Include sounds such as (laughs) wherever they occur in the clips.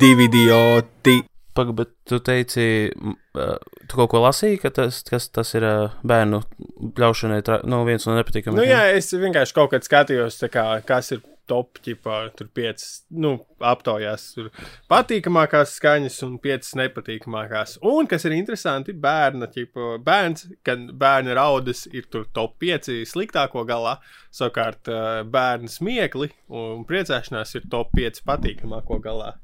divi idioti. Pagaid, bet tu teici, tu kaut ko lasīji, ka tas, kas, tas ir bērnu bļaušanai, tra- nu, viens no nepatīkamākajiem. Nu, jā, es vienkārši kaut kad skatījos, tā kā, kas ir top, ķipā, tur piecas, nu, aptaujās, tur patīkamākās skaņas un piecas nepatīkamākās. Un, kas ir interesanti, bērna, ķipā, bērns, kad bērna raudas ir tur top 5 sliktāko galā, savukārt bērna smiekli un priecāšanās ir top 5 patīkamāko galā.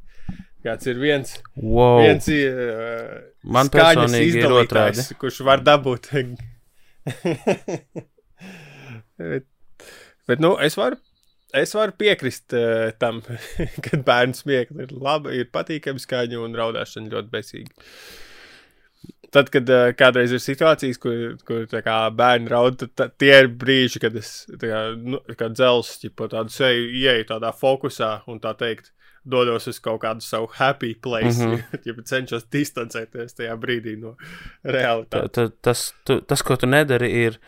Kāds ir viens, wow. viens uh, Man personīgi ir otrādi. kurš var dabūt. bet, bet, nu, es varu, es varu piekrist uh, tam, (laughs) kad bērnu smieklīgi ir labi, ir patīkami skaņa un raudāšana ļoti besīga. Tad, kad uh, kādreiz ir situācijas, kur, kur tā kā, bērni raud, tad tie ir brīži, kad es tā kā, nu, kā dzels, ķipa, tādu seju ieeju tādā fokusā un tā teikt, dodos uz kaut kādu savu happy place. Mm. -hmm. (laughs) ja cenšos distancēties tajā brīdī no Ta- realitātes. ta- Tas, tu, tas, ko tu nedari, ir,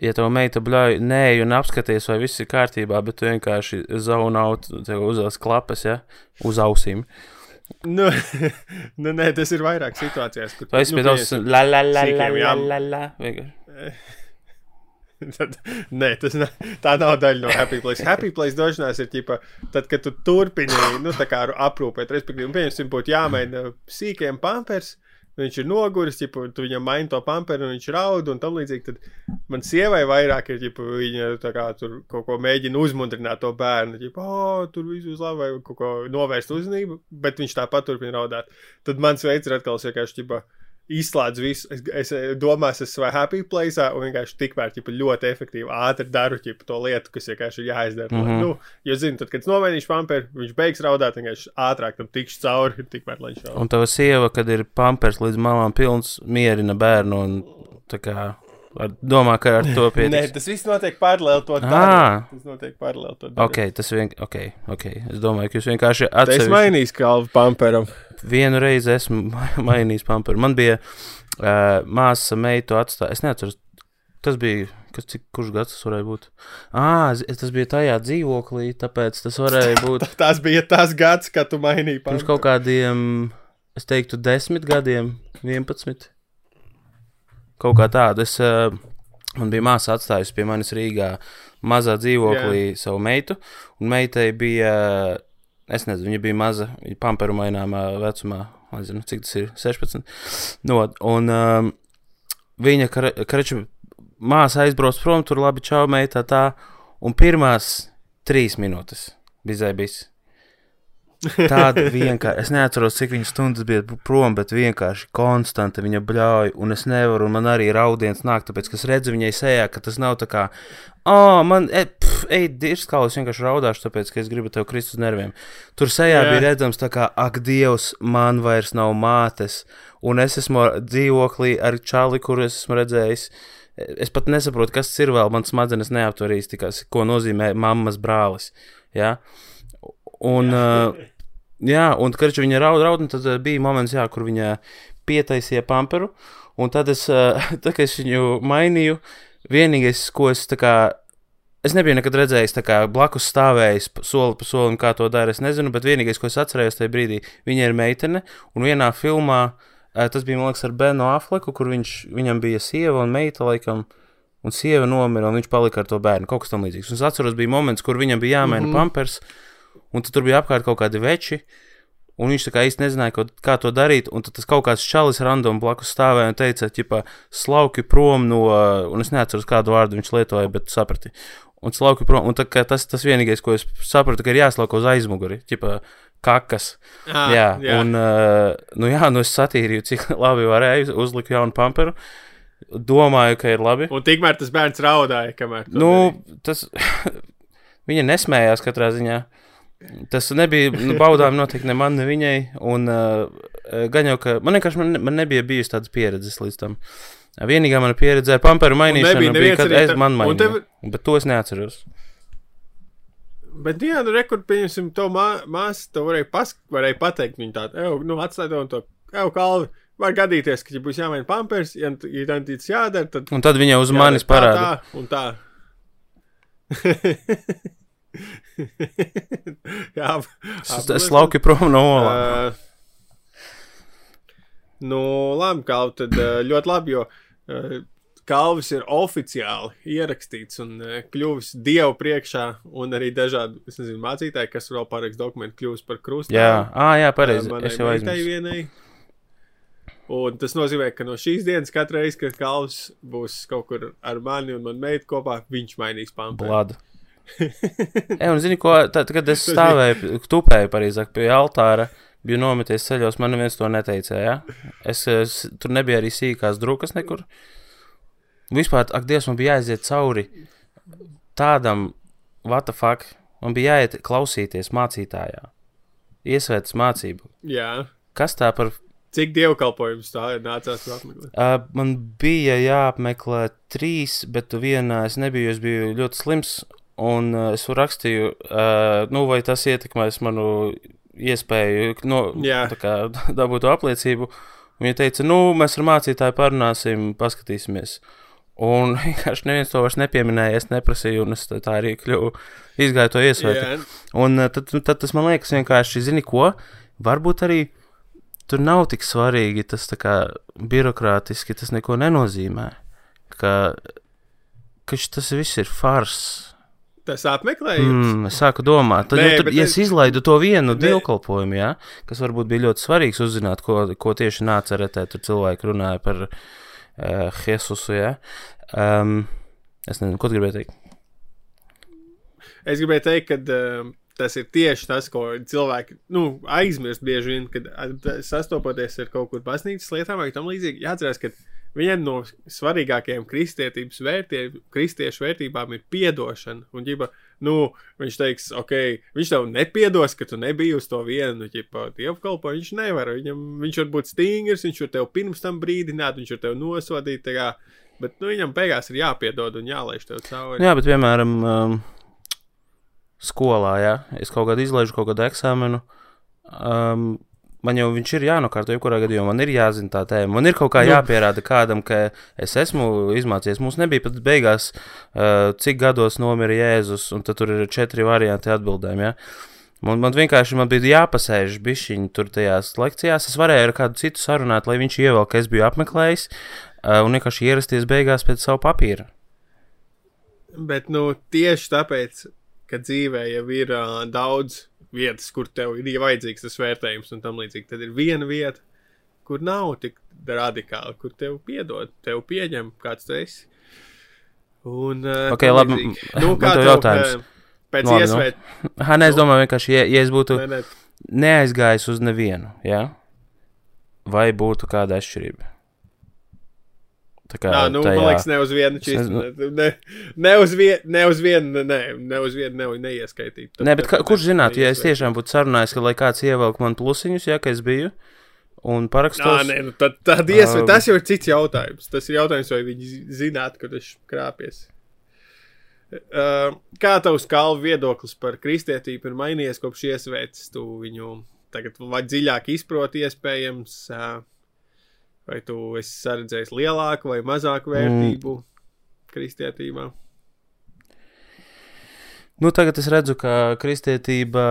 ja tev meita bļauj, nē, un apskaties, vai viss ir kārtībā, bet tu vienkārši zaunauti, tev uzās klapas, ja, uz ausīm. Nu, (laughs) nu, nē, tas ir vairāk situācijās, kur Tu tavs, pieņemsim, la, la, la, la, la, la, la. (laughs) (laughs) Tad, nē, tas nav, tā nav daļa no Happy Place. Happy Place došanās ir ģipa, tad, kad tu turpini nu, aprūpēt, respektīvi, pieņemsim, būtu jāmaina sīkiem pampers. Viņš ir noguris, ģipa, tu viņam maini to pamperu, un viņš raud, un tam līdzīgi. Tad man sievai vairāk ir, ģipa, viņa kā tur kaut ko mēģina uzmundrināt to bērnu. Ģipa, oh, tur viss uz labi, vai kaut ko novērst uzmanību, bet viņš tāpat turpina raudāt. Tad mans veids ir atkal vienkārši, ģipa, izslēdzu visu. Es, es domāju, es esmu happy place, un vienkārši tikmēr ķipa, ļoti efektīvi, ātri daru ķipa, to lietu, kas vienkārši ir jāizdara. Mm. -hmm. nu, jo, zinu, tad, kad es nomainīšu pamperu, viņš beigs raudāt, vienkārši ātrāk tam tikšu cauri, tikmēr lai viņš raud. Un tava sieva, kad ir pampers līdz malām pilns, mierina bērnu un tā kā ar, domā, ka ar to (laughs) Nē, pietiks. tas viss notiek paralēli to Ā. darīt. Tas notiek paralēli to darīt. Ok, tas vien, ok, ok. Es domāju, ka jūs vienkārši Tā es atsevišķi. mainīšu kalvu pamperam. Vienu reizi esmu (laughs) ma- mainījis pamperu. Man bija uh, māsa meitu atstāja. Es neatceros, tas bija. Kas, cik, kurš gads tas varēja būt? Ah, tas bija tajā dzīvoklī, tāpēc tas varēja (laughs) būt Tas bija tas gads, kad tu mainīji pirms pamperu. kaut kādiem, es teiktu, desmit gadiem, vienpadsmit. Kaut kā tāda. Es, uh, man bija māsa atstājusi pie manis Rīgā mazā dzīvoklī yeah. savu meitu, un meitai bija, es nezinu, viņa bija maza, viņa pamperu maināmā vecumā, nezinu, cik tas ir, 16. No, un um, viņa, kareču, māsa aizbrauc prom, tur labi čau meitā tā, un pirmās trīs minūtes bija zēbis. Tāda vienkārši, es neatceros, cik viņa stundas bija prom, bet vienkārši konstanti viņa bļauj, un es nevaru, un man arī raudiens nāk, tāpēc, ka es redzu viņai sejā, ka tas nav tā kā, oh, man, e, pf, ej, dirskālis vienkārši raudāšu, tāpēc, ka es gribu tev krist uz nerviem. Tur sejā Jā. bija redzams tā kā, ak, Dievs, man vairs nav mātes, un es esmu dzīvoklī ar čali, kur es esmu redzējis. Es pat nesaprotu, kas ir vēl, man smadzenes neaptverīs, tikai ko nozīmē mammas brālis. Ja? Un, jā, uh, jā un kad viņa raud, raud, tad uh, bija moments, jā, kur viņa pietaisīja pamperu. Un tad es, uh, tad, kad es viņu mainīju, vienīgais, ko es tā kā. Es nebiju nekad redzējis, kā blakus stāvējis soli pa solim, kā to dara. Es nezinu, bet vienīgais, ko es atcerējos tajā brīdī, viņa ir meitene. Un vienā filmā, uh, tas bija, man liekas, ar Benu Afleku, kur viņš, viņam bija sieva un meita, laikam, un sieva nomira, un viņš palika ar to bērnu. Kaut kas tam līdzīgs. Un es atceros, bija moments, kur viņam bija jāmaina mm -hmm. pampers. Un tur bija apkārt kaut kādi veči, un viņš tā kā īsti nezināja, ko, kā to darīt. Un tad tas kaut kāds čalis random blakus stāvēja un teica, ka slauki prom no, un es neatceros, kādu vārdu viņš lietoja, bet saprati. Un slauki prom, un tā, tas tas vienīgais, ko es sapratu, ka ir jāslauka uz aizmuguri, ķipa kakas. Ah, jā, jā, un, uh, nu jā, nu es satīrīju, cik (laughs) labi varēju, uzliku jaunu pamperu. Domāju, ka ir labi. Un tikmēr tas bērns raudāja, kamēr. Nu, darīja. tas (laughs) viņa nesmējās katrā ziņā. Tas nebija nu, baudām noteikti ne man, ne viņai. Un, uh, gan jau, ka man vienkārši man, man nebija bijusi tādas pieredzes līdz tam. Vienīgā mana pieredze ar pamperu mainīšanu nebija bija, kad es man mainīju. tev- Bet to es neatceros. Bet, jā, nu, rekord, pieņemsim, to mā, māsu, to varēja, pas, varēja pateikt. Viņa tāda, ej, nu, atstāj to un to, ej, kalvi. Var gadīties, ka, ja būs jāmaina pampers, ja tīts jādara, tad. Un tad viņa uz manis parāda. Tā un tā. (laughs) (laughs) Jā, Es lauki prom no olām. Uh, nu, labi, Kalvi, tad uh, ļoti labi, jo uh, Kalvis ir oficiāli ierakstīts un uh, kļuvis dievu priekšā, un arī dažādi, es nezinu, mācītāji, kas vēl pārējais dokumentu kļuvis par krustu. Jā, ah, jā, pareizi. manai Es jau aizmirsu. Un tas nozīmē, ka no šīs dienas katru reizi, kad Kalvis būs kaut kur ar mani un manu meitu kopā, viņš mainīs pamatu. (laughs) Jā, un zini, ko, tad, kad es stāvēju, tupēju pareizāk pie altāra, biju nometies ceļos, man neviens to neteica, jā. Es, es tur nebija arī sīkās drukas nekur. Vispār, ak, Dievs, man bija jāiziet cauri tādam, what the fuck, man bija jāiet klausīties mācītājā. Iesvētas mācību. Jā. Kas tā par Cik dievkalpojums tā ir nācās apmeklēt? Uh, man bija jāapmeklē trīs, bet vienā es nebiju. Es biju ļoti slims, un uh, es rakstīju, uh, nu, vai tas ietekmēs manu iespēju no, tā kā, (laughs) dabūt apliecību. Viņa teica, nu, mēs ar mācītāju parunāsim, paskatīsimies. Un (laughs) vienkārši neviens to vairs nepieminēja, es neprasīju, un es tā arī kļuvu, izgāju to iesvētīt. Jā, Un uh, tad, tad tas man liekas vienkārši, zini ko, varbūt arī tur nav tik svarīgi tas tā kā birokrātiski, tas neko nenozīmē. Ka, ka tas viss ir fars. Tas apmeklējums. Mm, es sāku domāt, tad, Nē, tad, bet ja es- izlaidu to vienu dievkalpojumu, ja, kas varbūt bija ļoti svarīgs uzzināt, ko, ko tieši nāca retē, tur cilvēki runāja par uh, Jesusu, ja. Um, es nezinu, ko tu gribēji teikt. Es gribēju teikt, ka uh, tas ir tieši tas, ko cilvēki nu, aizmirst bieži vien, kad sastopoties ar kaut kur baznīcas lietām vai tam līdzīgi. Jāatcerās, ka viena no svarīgākajām kristietības vērtībām, kristiešu vērtībām ir piedošana. Un, ģipa, nu, viņš teiks, ok, viņš tev nepiedos, ka tu nebiji uz to vienu dievkalpo. Viņš nevar. Viņam, viņš var būt stingrs, viņš var tev pirms tam brīdināt, viņš var tev nosodīt. Kā, bet nu, viņam beigās ir jāpiedod un jālaiž tev cauri. Jā, bet piemēram, um, skolā, ja es kaut kādu izlaižu, kaut kādu eksāmenu, um, man jau viņš ir jānokārto, jebkurā gadījumā man ir jāzina tā tēma. Man ir kaut kā Nu. jāpierāda kādam, ka es esmu izmācījies. Mums nebija pat beigās, uh, cik gados nomira Jēzus, un tur ir četri varianti atbildēm. Ja? Man, man vienkārši man bija jāpasēž bišķiņi tur tajās lekcijās. Es varēju ar kādu citu sarunāt, lai viņš ievēl, ka es biju apmeklējis, uh, un vienkārši ierasties beigās pēc savu papīra. Bet nu, tieši tāpēc, ka dzīvē jau ir uh, daudz vietas, kur tev ir vajadzīgs tas vērtējums un tam līdzīgi, tad ir viena vieta, kur nav tik radikāli, kur tev piedod, tev pieņem, kāds tu esi. Un, uh, Ok, tam labi, līdzīgi. Nu, kā tev jautājums. uh, Pēc nu. iespējas, (laughs) Ha, nē, es domāju, vienkārši, ja, ja es būtu nē, nē, neaizgājis uz nevienu, ja? vai būtu kāda atšķirība? Tā kā Nā, nu, tajā, man liekas, ne uz vienu čīstu. Ne, ne uz vienu, ne uz vienu, ne, ne uz vienu, ne, neieskaitītu. Tad- Nē, bet kā, kurš ne- zinātu, ja es tiešām būtu sarunājis, ka lai kāds ievelk man plusiņus, ja ka es biju un Nā, parakstos. nē, nu, tad, tad iesver, Um, tas jau ir cits jautājums. Tas ir jautājums, vai viņi zi- zinātu, ka tas krāpjas. Uh, kā tavs kalvu viedoklis par kristietību ir mainījies kopš iesvētas? Tu viņu tagad dziļāk izproti, iespējams, uh, vai tu esi saredzējis lielāku vai mazāku vērtību mm. kristietībā? Nu, tagad es redzu, ka kristietība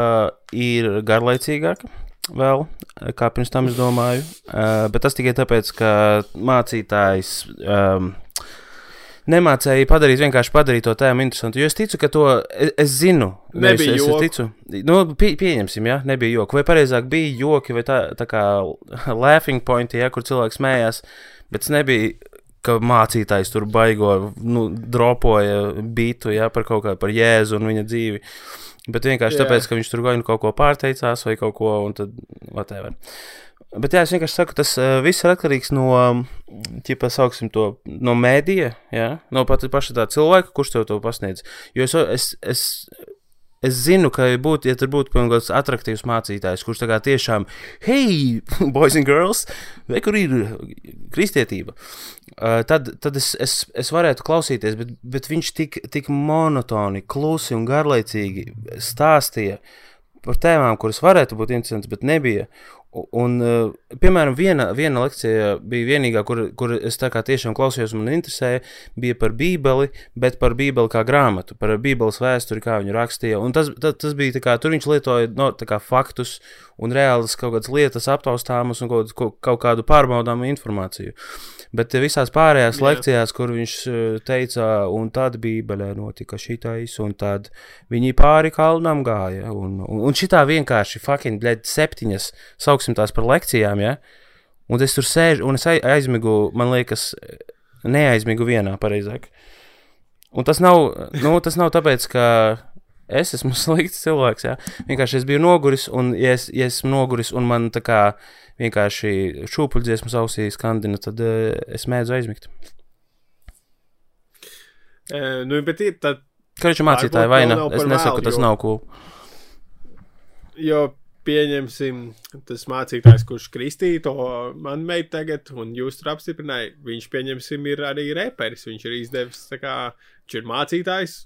ir garlaicīgāka. Vēl, kā pirms tam es domāju, uh, bet tas tikai tāpēc, ka mācītājs um, nemācīja padarīt, vienkārši padarīt to tēmu interesantu. Jo es ticu, ka to es, es zinu. Nebija es, joku. es ticu, nu, pie, pieņemsim, ja nebija joki. Vai pareizāk bija joki, vai tā, tā kā (laughs) laughing point, ja kur cilvēks smējās, bet nebija. Ka mācītājs tur baigo, nu, dropoja bītu ja, par kaut kādu, par jēzu un viņa dzīvi. Bet vienkārši Jā. tāpēc, ka viņš tur gaina kaut ko pārteicās vai kaut ko, un tad whatever. Bet jā, es vienkārši saku, tas uh, viss ir atkarīgs no, ķipa, sauksim to, no mēdīja, jā, no pat paša tā cilvēka, kurš tev to pasniedz. Jo es, es, es, es zinu, ka būtu, ja tur būtu kaut kāds attraktīvs mācītājs, kurš tā kā tiešām, hei, (laughs) boys and girls, vai kur ir kristietība, uh, tad, tad es, es, es varētu klausīties, bet, bet viņš tik, tik monotoni, klusi un garlaicīgi stāstīja par tēmām, kuras varētu būt interesantas, bet nebija. Un, uh, piemēram, viena, viena lekcija bija vienīgā, kur, kur es tiešām klausījos man interesēja, bija par Bībeli, bet par Bībeli kā grāmatu, par Bībeles vēsturi, kā viņu rakstīja. Un tas, tas, tas bija tā kā, tur viņš lietoja no, kā, faktus un reālas kaut kādas lietas aptaustāmas un kaut, kaut kādu pārbaudāmu informāciju. Bet visās pārējās Jā. lekcijās, kur viņš eh, teica, un tad Bībelē notika šitais, un tad viņi pāri kalnam gāja. Un, un, un šitā vienkārši fucking, blēd, septiņas, sauksim tās par lekcijām, ja? Un es tur sēžu, un es aizmigu, man liekas, neaizmigu vienā pareizāk. Un tas nav, nu, tas nav tāpēc, ka es esmu (laughs) slikts cilvēks, jā. Vienkārši es biju noguris, un ja es, ja esmu noguris, un man tā kā vienkārši šūpuļdziesmas ausī skandina, tad uh, es mēdzu aizmigt. Uh, nu, bet ir tad. Kāda ir mācītāja vaina? Es nesaku, ka tas jo, nav cool. Jo pieņemsim, tas mācītājs, kurš kristīja to man meitu tagad, un jūs tur apstiprinājāt, viņš, pieņemsim, ir arī reperis. Viņš ir izdevis, tā kā viņš ir mācītājs,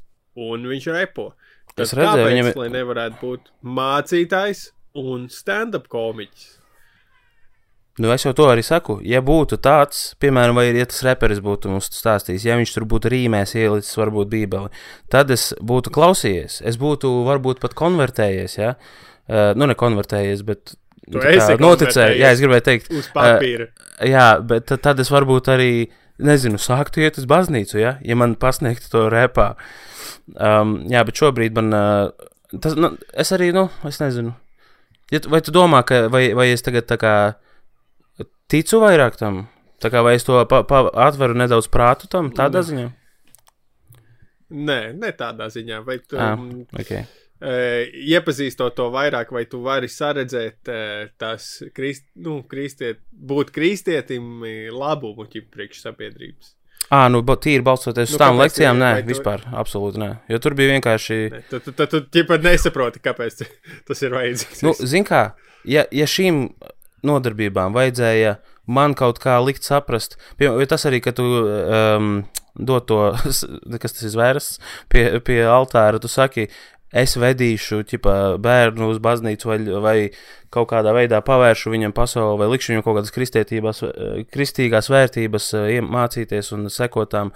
un viņš repo. Tad es redzēju, kāpēc, viņam... lai nevarētu būt mācītājs un stand-up komiķis? Nu, es jau to arī saku. Ja būtu tāds, piemēram, vai ja tas reperis būtu mums stāstījis, ja viņš tur būtu rīmēs ielicis, varbūt bībeli, tad es būtu klausījies. Es būtu varbūt pat konvertējies. Ja? Uh, nu, ne konvertējies, bet tu kā, noticēju. Jā, es gribēju teikt, uz papīra. Uh, jā, bet tad es varbūt arī, nezinu, sāktu iet uz baznīcu, ja, ja man pasniegtu to repā. Um, jā, bet šobrīd man. Uh, tas, nu, es arī, nu, es nezinu. Ja, vai tu domā, ka, vai, vai es tagad tā kā ticu vairāk tam. Tā kā vai es to pa, pa, atveru nedaudz prātu tam, tādā ziņā? Nē, ne tādā ziņā. Vai tu ah, okay. Uh, iepazīstot to vairāk, vai tu vari saredzēt uh, tās krist, nu, kristiet, būt kristietim labumu priekš sabiedrības? Ah, nu, tīri balstoties uz nu, tām lekcijām, nē, tu... vispār, absolūti nē. Jo tur bija vienkārši. Ne, tu tu, tu, tu, pat nesaproti, kāpēc (laughs) tas ir vajadzīgs. Nu, zin kā, ja, ja šīm nodarbībām vajadzēja man kaut kā likt saprast, piemēram, tas arī, ka tu um, dod to, (laughs) kas tas ir zvērs, pie, pie altāra, tu saki, es vedīšu ķipa, bērnu uz baznīcu vai, vai kaut kādā veidā pavēršu viņam pasauli vai likšu viņam kaut kādas kristīgās vērtības uh, mācīties un sekotām,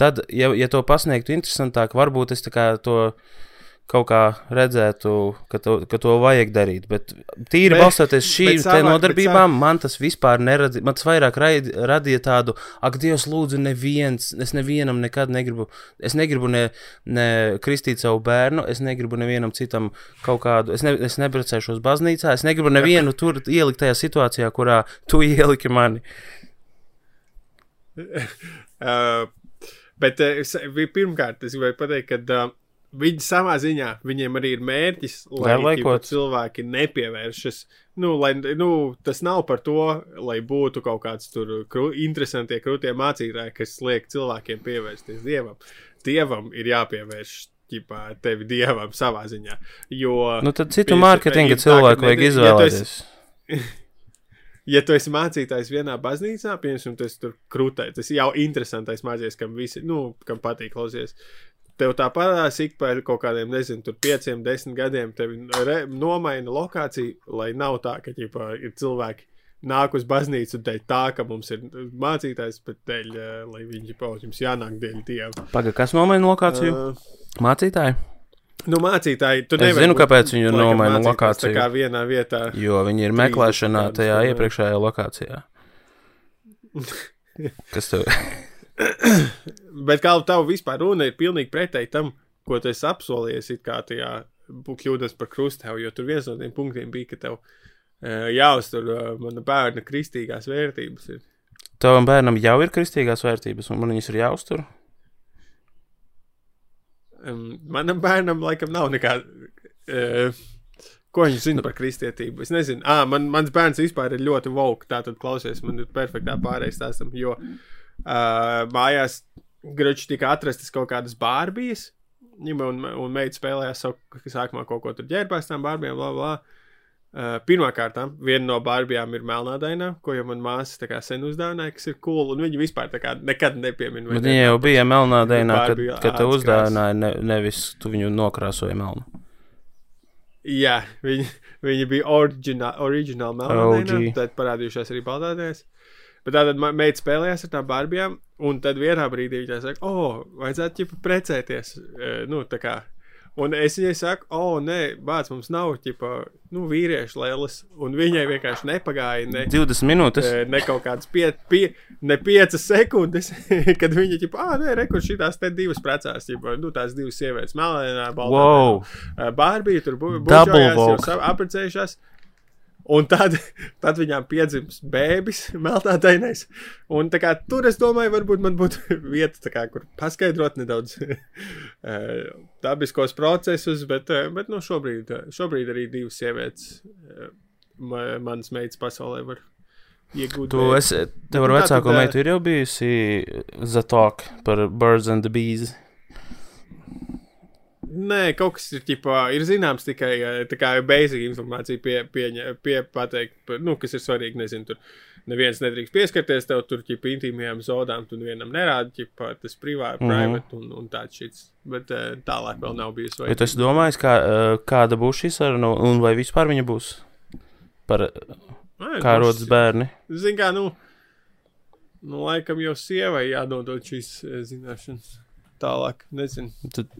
tad, ja, ja to pasniegtu interesantāk, varbūt es to kaut kā redzētu, ka to, ka to vajag darīt. Bet tīri bet, balstoties šīm nodarbībām, savāk. man tas vispār neradīja. Man tas vairāk raid, radīja tādu, ak, Dievs, lūdzu, neviens, es nevienam nekad negribu, es negribu ne, ne kristīt savu bērnu, es negribu nevienam citam kaut kādu, es, ne, es nebrecēšos baznīcā, es negribu nevienu tur ielikt tajā situācijā, kurā tu (laughs) ieliki mani. uh, (laughs) bet uh, pirmkārt, es gribēju pateikt, ka. Uh, Viņi savā ziņā, viņiem arī ir mērķis, lai ģipa, cilvēki nepievēršas. Nu, lai, nu, tas nav par to, lai būtu kaut kāds tur kru, interesantie, krūtie mācītāji, kas liek cilvēkiem pievērsties dievam. Dievam ir jāpievērš ģipā, tevi dievam savā ziņā. Jo, nu, tad citu mārketinga cilvēku vajag izvēlēties. Ja tu, esi, (laughs) ja tu esi mācītājs vienā baznīcā, piemēram, tas tur krūtē, tas jau interesantais mācītājs, kam visi, nu, kam patīk klausies tev tā parādās ik pēc kaut kādiem, nezinu, tur pieciem, desmit gadiem, tev nomaina lokāciju, lai nav tā, ka ģipā, ir cilvēki nāk uz baznīcu dēļ tā, ka mums ir mācītājs, bet dēļ, uh, lai viņi paudz, jums jānāk dēļ dieva. Paga, kas nomaina lokāciju? Uh, Mācītāji? Nu, mācītāji, tu nevari. Es zinu, kāpēc viņi ir nomaina lokāciju. Tā kā vienā vietā. Jo viņi ir meklēšanā tajā iepriekšējā lokācijā. (laughs) Kas tev? (laughs) (clears throat) Bet kā tev vispār runa ir pilnīgi pretēji tam, ko tu esi apsolījies, it kā tajā kļūdas par krustēvu, jo tur viens no tiem punktiem bija, ka tev uh, jāuztur uh, mana bērna kristīgās vērtības. Ir. Tavam bērnam jau ir kristīgās vērtības, un man viņas ir jāuztur? Um, manam bērnam laikam nav nekāda. Uh, Ko viņš zina par kristietību? Es nezinu. Ah, man, mans bērns vispār ir ļoti vogue. Tā tad klausies, man ir perfektā pārējais stāstam. Jo uh, Uh, mājās gruči tika atrastas kaut kādas bārbijas. Viņa un, un meita spēlējās sākumā kaut ko tur ģērbās tām bārbijām, bla, bla. Uh, Pirmkārt, viena no bārbijām ir melnādaina, ko jau manā māsā sen uzdāvināja, kas ir cool. Un viņi vispār nekad nepiemina. Viņa jau bija melnādainā, kad, kad te uzdāvināja, ne, nevis tu viņu nokrāsoji melnu. Jā, viņi, viņi bija oriģināli, OG. tad parādījušās arī baltādēs. Bet tātad meita spēlējās ar tām barbijām, un tad vienā brīdī viņa saka, o, oh, vajadzētu ķipa precēties. e, Nu, tā kā. Un es viņai saku, o, oh, nē, bāc, mums nav ķipa, nu, vīriešu lielas, un viņai vienkārši nepagāja. Ne, 20 minūtes. E, ne kaut kādas pie, pie, ne piecas sekundes, (laughs) kad viņa ģipa, ah, nē, rekur šīs te divas precās, ģipa, nu, tās divas sievietes, melnā, baltā. Wow! Bārbija tur bu- Double Un tad, tad viņām piedzims bēbis, melnādainais. Un kā tur es domāju, varbūt man būtu (laughs) vieta, kā, kur paskaidrot nedaudz (laughs) eh, dabiskos procesus, bet, eh, bet nu, šobrīd, eh, šobrīd arī divas sievietes ma- manas meitas pasaulē var iegūt. Tu esi, tev ar Nu, vecāko tad, meitu ir jau bijusi Zatok par Birds and the Bees. Nē, kaut kas ir, ķipā, ir zināms tikai tā kā basic informācija, pie, pieņa, pie pateikt, nu, kas ir svarīgi. Nezinu, tur neviens nedrīkst pieskarties tev tur, ķip, intīmajām zonām, tu vienam nerādi, ķip, tas privāti, Mhm. private un, un tāds šits. Bet tālāk vēl nav bijis. Vai tu esi domājis, kā, kāda būs šī saruna un vai vispār viņa būs? Par Ai, kā rodas bērni? Zini, kā, nu, nu, laikam jau sievai jādodot šīs zināšanas. Tālāk, nezinu. Tad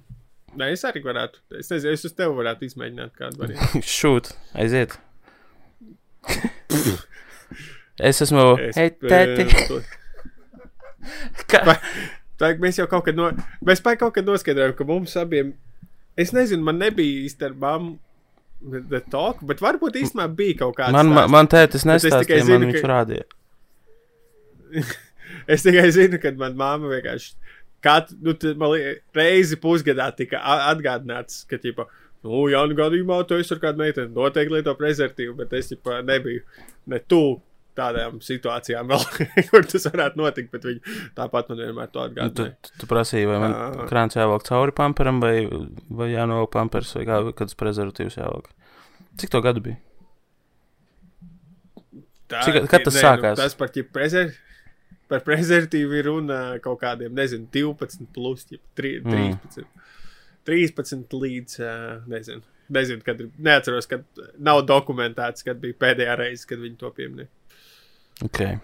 Nē, es arī varētu. Es nezinu, es uz tevi varētu izmēģināt kādu variantu. (laughs) šūt, aiziet. es esmu. Es, Hei, eh, tēti! (laughs) to- Kā? Tā mēs jau kaut kad, no, mēs kaut kad noskaidrojām, ka mums abiem, es nezinu, man nebija īsti ar mammu the talk, bet varbūt īstenībā bija kaut kāds. Man, man, man tētis nestāstīja, man zinu, viņš ka- rādīja. (laughs) Es tikai zinu, ka manā māma vienkārši katru nu, tad man lie- reizi pusgadā tika atgādināts, ka, tipo, nu, jā, nu, gadījumā tu esi ar kādu meiteni, noteikti lieto prezervatīvu, bet es, tipo, nebiju ne tuvu tādām situācijām vēl, (laughs) kur tas varētu notikt, bet viņi tāpat man vienmēr to Nu, Tu, tu, prasīji, vai man Ā. krāns jāvelk cauri pamperam, vai, vai jānovelk pampers, vai kā, kāds prezervatīvs jāvelk. Cik to gadu bija? Tā, Cik- kad tas nē, sākās? Nu, tas par, ķip, prezer, par prezervatīvu ir runa kaut kādiem, nezinu, 12, plus, ķip, tri- Mm. 13. 13 līdz, nezinu, nezinu, kad ir, neatceros, kad nav dokumentēts, kad bija pēdējā reize, kad viņi to pieminēja. Okay.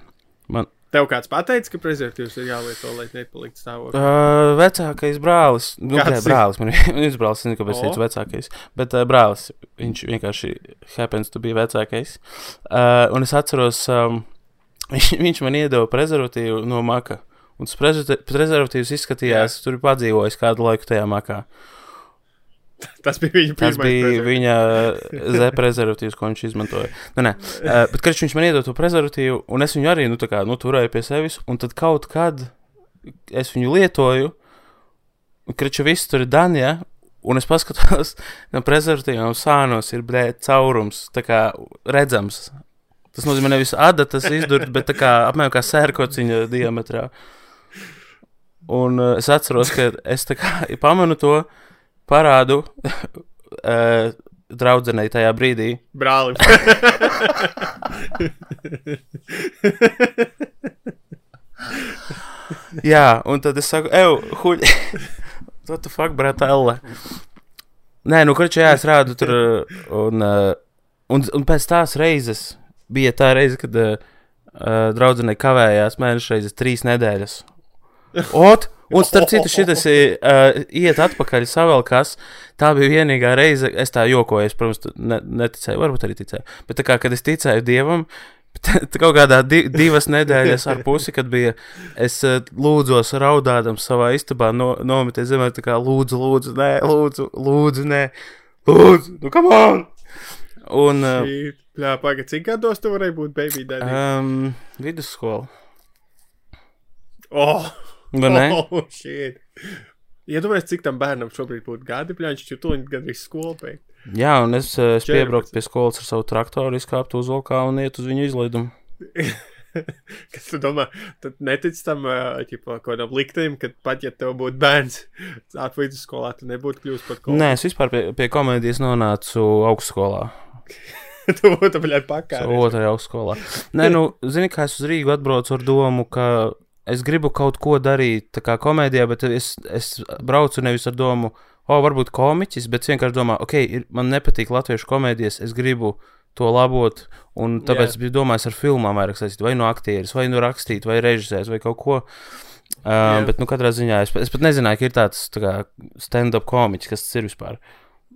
Man, Tev kāds pateica, ka prezervatīvs ir jālieto, lai nepaliktu stāvoklī. Uh, vecākais brālis, nu, Kāds kā ir? brālis, man ir (laughs) brālis, nezinu, kāpēc O. es teicu vecākais, bet uh, brālis, viņš vienkārši happens to be vecākais. Uh, un es atceros, um, viņš, viņš man iedeva prezervatīvu no maka. Un tas prezervatīvs izskatījās, tur ir padzīvojis kādu laiku tajā makā. Tas bija viņa Tas pirmais bija prezervatīvs. viņa Z prezervatīvs, ko viņš izmantoja. Nu, nē, uh, bet kad viņš man iedod to prezervatīvu, un es viņu arī nu, kā, nu, turēju pie sevis, un tad kaut kad es viņu lietoju, un kriču viss tur ir Danja, un es paskatos, (laughs) no prezervatīvām sānos ir blēd caurums, tā kā redzams. Tas nozīmē nevis adatas izdurt, bet kā apmēram kā sērkociņa diametrā. Un uh, es atceros, ka es kā (laughs) pamanu to parādu uh, (laughs) draudzenei tajā brīdī. Brālim. (laughs) Jā, un tad es saku, ej, huļ, what the fuck, bratēlē. Nē, nu, kurš jā, es rādu tur, uh, un, un, un pēc tās reizes bija tā reize, kad uh, uh, draudzenei kavējās mēneša reizes trīs nedēļas. (laughs) Ot, un starp citu, šis uh, iet atpakaļ savelkās. Tā bija vienīgā reize, es tā jokoju, es, protams, ne, neticēju, varbūt arī ticēju. Bet tā kā, kad es ticēju Dievam, (laughs) kaut kādā di divas nedēļas ar pusi, kad bija, es lūdzos raudādams savā istabā, no, nometies zemē, tā kā lūdzu, lūdzu, nē, lūdzu, lūdzu, nē, lūdzu, nu, come on! Un, uh, Jā, pagaidi, cik gados tu varēji būt baby daddy? um, vidusskola, Oh, vai ne? (laughs) oh shit. Iedomājieties, cik tam bērnam šobrīd būtu gadi, pļāņš, jo to viņi gandrīz skolu beigt. Jā, un es, uh, es 14. piebraucu pie skolas ar savu traktoru, izkāptu uz lokā un iet uz viņu izlaidumu. (laughs) Kas tu domā, tad netic tam, uh, ķipa, kaut kādam liktenim, ka pat ja tev būtu bērns atpakaļ vidusskolā, tu nebūtu kļūst par kaut Nē, es vispār pie, pie komēdijas nonācu augstskolā. (laughs) tu būtu pļāņ pakā. Savā otrajā augstskolā. Nē, nu, zini, kā es uz Rīgu atbraucu ar domu, ka es gribu kaut ko darīt, tā kā komēdijā, bet es, es braucu nevis ar domu o, varbūt komiķis, bet vienkārši domāju, ok, ir, man nepatīk latviešu komēdijas, es gribu to labot, un tāpēc Jā. biju domājis ar filmām vairāk saistīt, vai no aktieris, vai no rakstīt, vai režisēs, vai kaut ko. Uh, bet, nu, katrā ziņā es, es pat nezināju, ka ir tāds tā stand-up komiķis, kas tas ir vispār.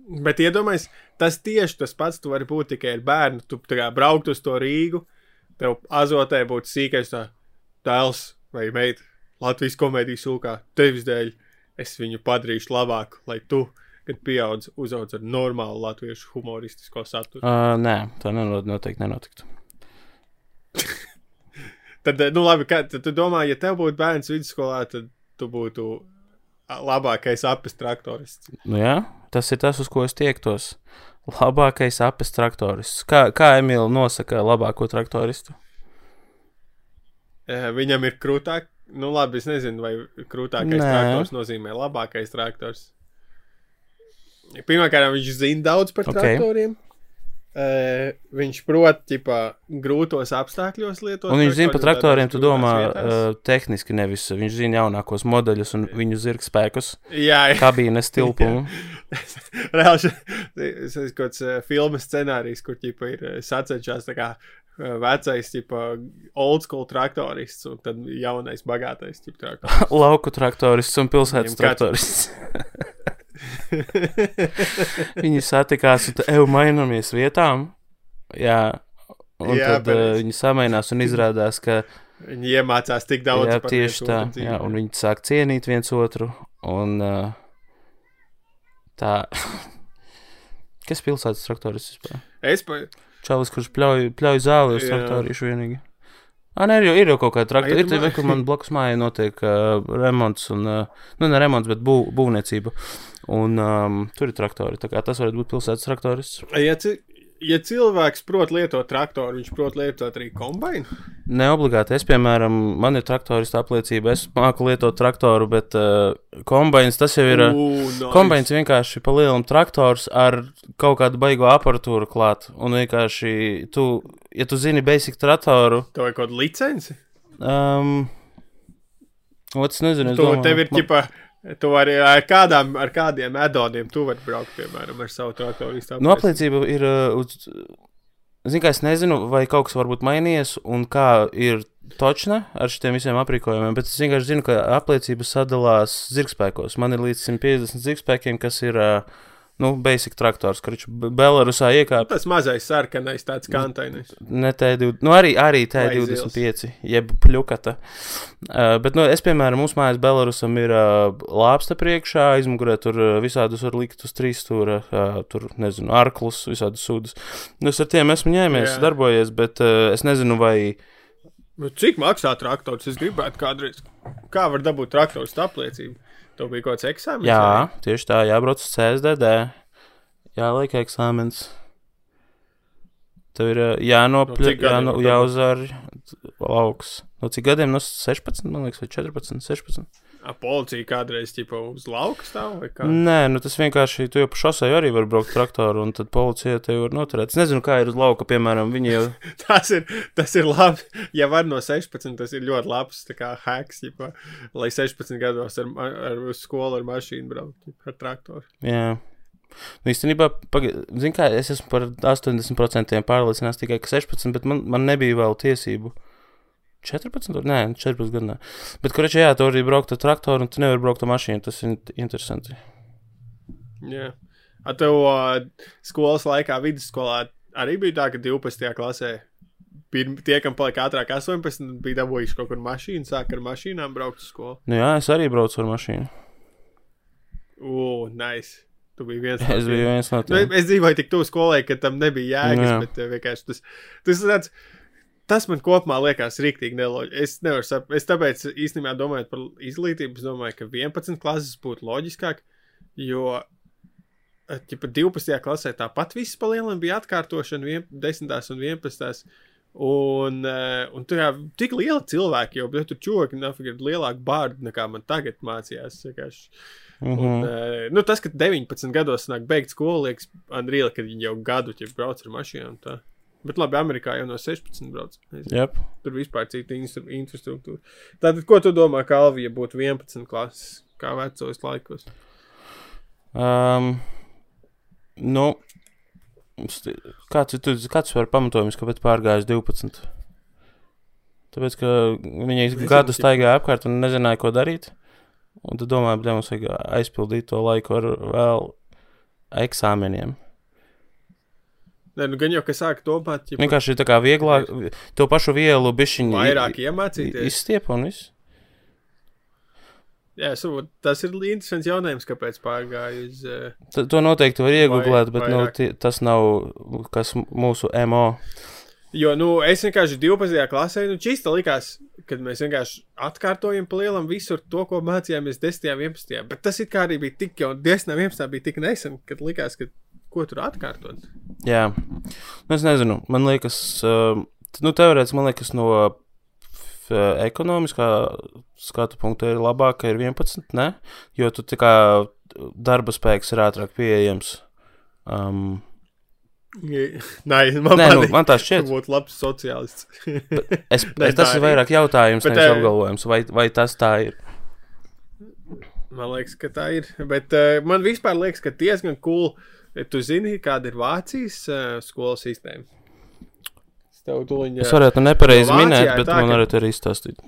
Bet iedomājieties, tas tieši tas pats. Tu vari būt tikai ar bērnu. Tu kā braukt uz to Rīgu, tev azotē būtu sīkais tā tēls vai meita Latvijas komēdijas sūkā. Tevis dēļ es viņu padarīšu labāku, lai tu, kad pieaudz, uzaugs ar normālu latviešu humoristisko saturu. Uh, nē, tā nenot, noteikti nenotiktu. (laughs) Tad, nu, labi, kā, tad tu domā, ja tev būtu bērns vidusskolā, tad tu būtu labākais apes traktorists. Nu, jā, tas ir tas, uz ko es tiektos. Labākais apes traktorists. Kā, kā Emīlija nosaka labāko traktoristu? Eh, Viņam ir krūtāk, nu, labi, es nezinu, vai krūtākais Nē. traktors nozīmē labākais traktors. Pirmkārt, viņš zina daudz par Ok. traktoriem. Uh, viņš prot, tipā, grūtos apstākļos lietot. Un viņš zina par traktoriem tu domā, uh, tehniski nevis. Viņš zina jaunākos modeļus un viņu zirgspēkus, Jā, jā. kabīnes tilpumu. (laughs) Reāli šis ir kaut kāds filmas scenārijs, kur ķipa, ir sacenšās tā kā vecais, tipa, old school traktorists un tad jaunais, bagātais tipa, traktorists. (laughs) Lauku traktorists un pilsētas traktorists. (laughs) (laughs) viņi satikās un eju mainamies vietām. Jā. Un Jā, tad uh, pareizi. viņi samainās un izrādās, ka Viņi iemācās tik daudz jā, tieši tā. Jā, un viņi sāk cienīt viens otru. Un uh, tā. (laughs) Kas pilsētas traktorists vispār? Es pa... Čalis, kurš pļauj, pļauj zāli uz traktorīšu vienīgi. Ah, nē, ir jau, ir jau kaut kāda ja Ir tu tā, kur man blakus mājā notiek uh, remonts, un, uh, nu, ne remonts, bet būv, būvniecība. Un um, tur ir traktori. Tā kā tas varētu būt pilsētas traktorists. ja, ci... ja cilvēks prot lietot traktoru, viņš prot lietot arī kombainu. Ne obligāti. Es, piemēram, man ir traktorista apliecība. Es māku lietot traktoru, bet uh, kombains tas jau ir. Uh, Ū, nice. Kombains vienkārši pa lielam traktors ar kaut kādu baigo aparatūru klāt. Un vienkārši, tu, ja tu zini basic traktoru, Tev ir kaut kāda licence. Um, Otrs nezinu, es Tu, domāju, tev ir man- ģipa, tu vari ar, kādām, ar kādiem edoniem tu vari braukt, piemēram, ar savu traktoru. Nu, apliecība ir. Uh, uz, Zinu, kā es nezinu, vai kaut kas varbūt mainījies, un kā ir točna ar šiem visiem aprīkojumiem, bet es vienkārši zinu, ka apliecība sadalās zirgspēkos. Man ir līdz 150 zirgspēkiem, kas ir, uh, nu, basic traktors, kurš Belarusā iekāpa. Tas mazais sarkanais tāds kantainais. Ne T20, nu arī, arī T25, jeb pļukata. Uh, bet, nu, es, piemēram, mūsu mājās Belarusam ir uh, lāpsta priekšā, aizmugurē tur uh, visādus var likt uz trīs stūra, uh, tur, nezinu, arklus, visādus sūdus. Nu, es ar tiem esmu ņēmies, Jā. darbojies, bet uh, es nezinu, vai. Nu, Cik maksā traktors? Es gribētu kādreiz. Kā var dabūt traktors apliecību? Tev bija kaut kāds eksāmenis? Jā, tieši tā, jābrauc uz CSDD, jāliek eksāmens. Tev ir No jānopļ, cik gadiem jāno, jāuzvar lauks. No cik gadiem? No 16, man liekas, vai 14, 16. A, policija kādreiz ķipa uz lauka stāv vai kā? Nē, nu tas vienkārši, tu jau pa šosei arī vari braukt traktoru, un tad policija tevi var noturēt. Es nezinu, kā ir uz lauka, piemēram, viņi jau. (laughs) Tas ir, tas ir labi. Ja var no 16, tas ir ļoti labs tā kā hacks, ģipa, lai 16 gados ar, ar uz skolu ar mašīnu braukt ģipa, ar traktoru. Jā. Nu, īstenībā, zinu, kā es esmu par 80% pārliecināts tikai, ka 16, bet man, man nebija vēl tiesību. 14, nē, 14 gadu. Nē. Bet, kurš jā, tu vari braukt ar traktoru, un tu nevari braukt ar mašīnu. Tas ir interesanti. Jā. A tev uh, skolas laikā, vidusskolā arī bija tā, ka 12. klasē pirm, tie, kam palika ātrāk 18, bija dabūjuši kaut kur mašīnu, sāk ar mašīnām braukt uz skolu. Nu, jā, es arī braucu ar mašīnu. Ugh, nice. Tu biji viens Es biju viens no Nu, tiem. es dzīvoju tik tuvu skolai, ka tam nebija jēgas, Jā. bet vienkārši tas, tas, tāds, tas man kopumā liekas rīktīgi neloģiski. Es nevaru saprast, es tāpēc īstenībā domāju par izglītību, es domāju, ka 11 klases būtu loģiskāk, jo eh, ķipa, 12. klasē tāpat viss pa lielam bija atkārtošana, vien- 10. un 11. Un, eh, un tur jau tik liela cilvēki, jau tur čūski nafīgi ir lielāka bārda nekā man tagad mācījās. vienkārši. Mhm. Un, uh, nu, tas, ka 19 gados nāk beigt skolu, liekas, Andrija, kad viņi jau gadu jau brauc ar mašīnām. Tā. Bet labi, Amerikā jau no 16 brauc. Yep. Tur vispār cita infrastruktūra. Tātad, ko tu domā, kā Alvija būtu 11 klases, kā vecos laikos? Um, nu, kāds ir tu- kāds var pamatojums, kāpēc pārgājis 12? Tāpēc, ka viņi gadu staigāja apkārt un nezināja, ko darīt. Un tad domāju, ka mums vajag aizpildīt to laiku ar vēl eksāmeniem. Nē, nu gan jau, ka sāk domāt, ja Vienkārši ir tā kā vieglāk, to pašu vielu bišķiņu vairāk iemācīties. izstiep un viss. Jā, saprot, tas ir interesants jautājums, kāpēc pārgāju uz. Uh, T- To noteikti var iegūt, bet nu, tie, tas nav kas mūsu MO. jo, nu, es vienkārši 12. klasē, nu, čista likās, kad mēs vienkārši atkārtojam pa lielam visur to, ko mācījāmies 10. un 11. Bet tas it kā arī bija tik jau 10. un 11. bija tik nesen, kad likās, ka ko tur atkārtot. Jā, nu, es nezinu. Man liekas, uh, nu, teorētiski man liekas, no ekonomiskā skatu punkta ir labāk, ka ir 11, ne? Jo tu tā kā darba spēks ir ātrāk pieejams. Um, Nē, man, nē, nu, man tā šķiet. būtu labs sociālists. Es, (laughs) Nē, tas ir vairāk jautājums, Bet, nevis eh, apgalvojums, vai, vai tas tā ir. Man liekas, ka tā ir. Bet uh, man vispār liekas, ka diezgan cool. Tu zini, kāda ir Vācijas uh, skolas sistēma. Es tev tuliņā. Es varētu nepareizi Vācijā minēt, bet tā, man varētu arī izstāstīt.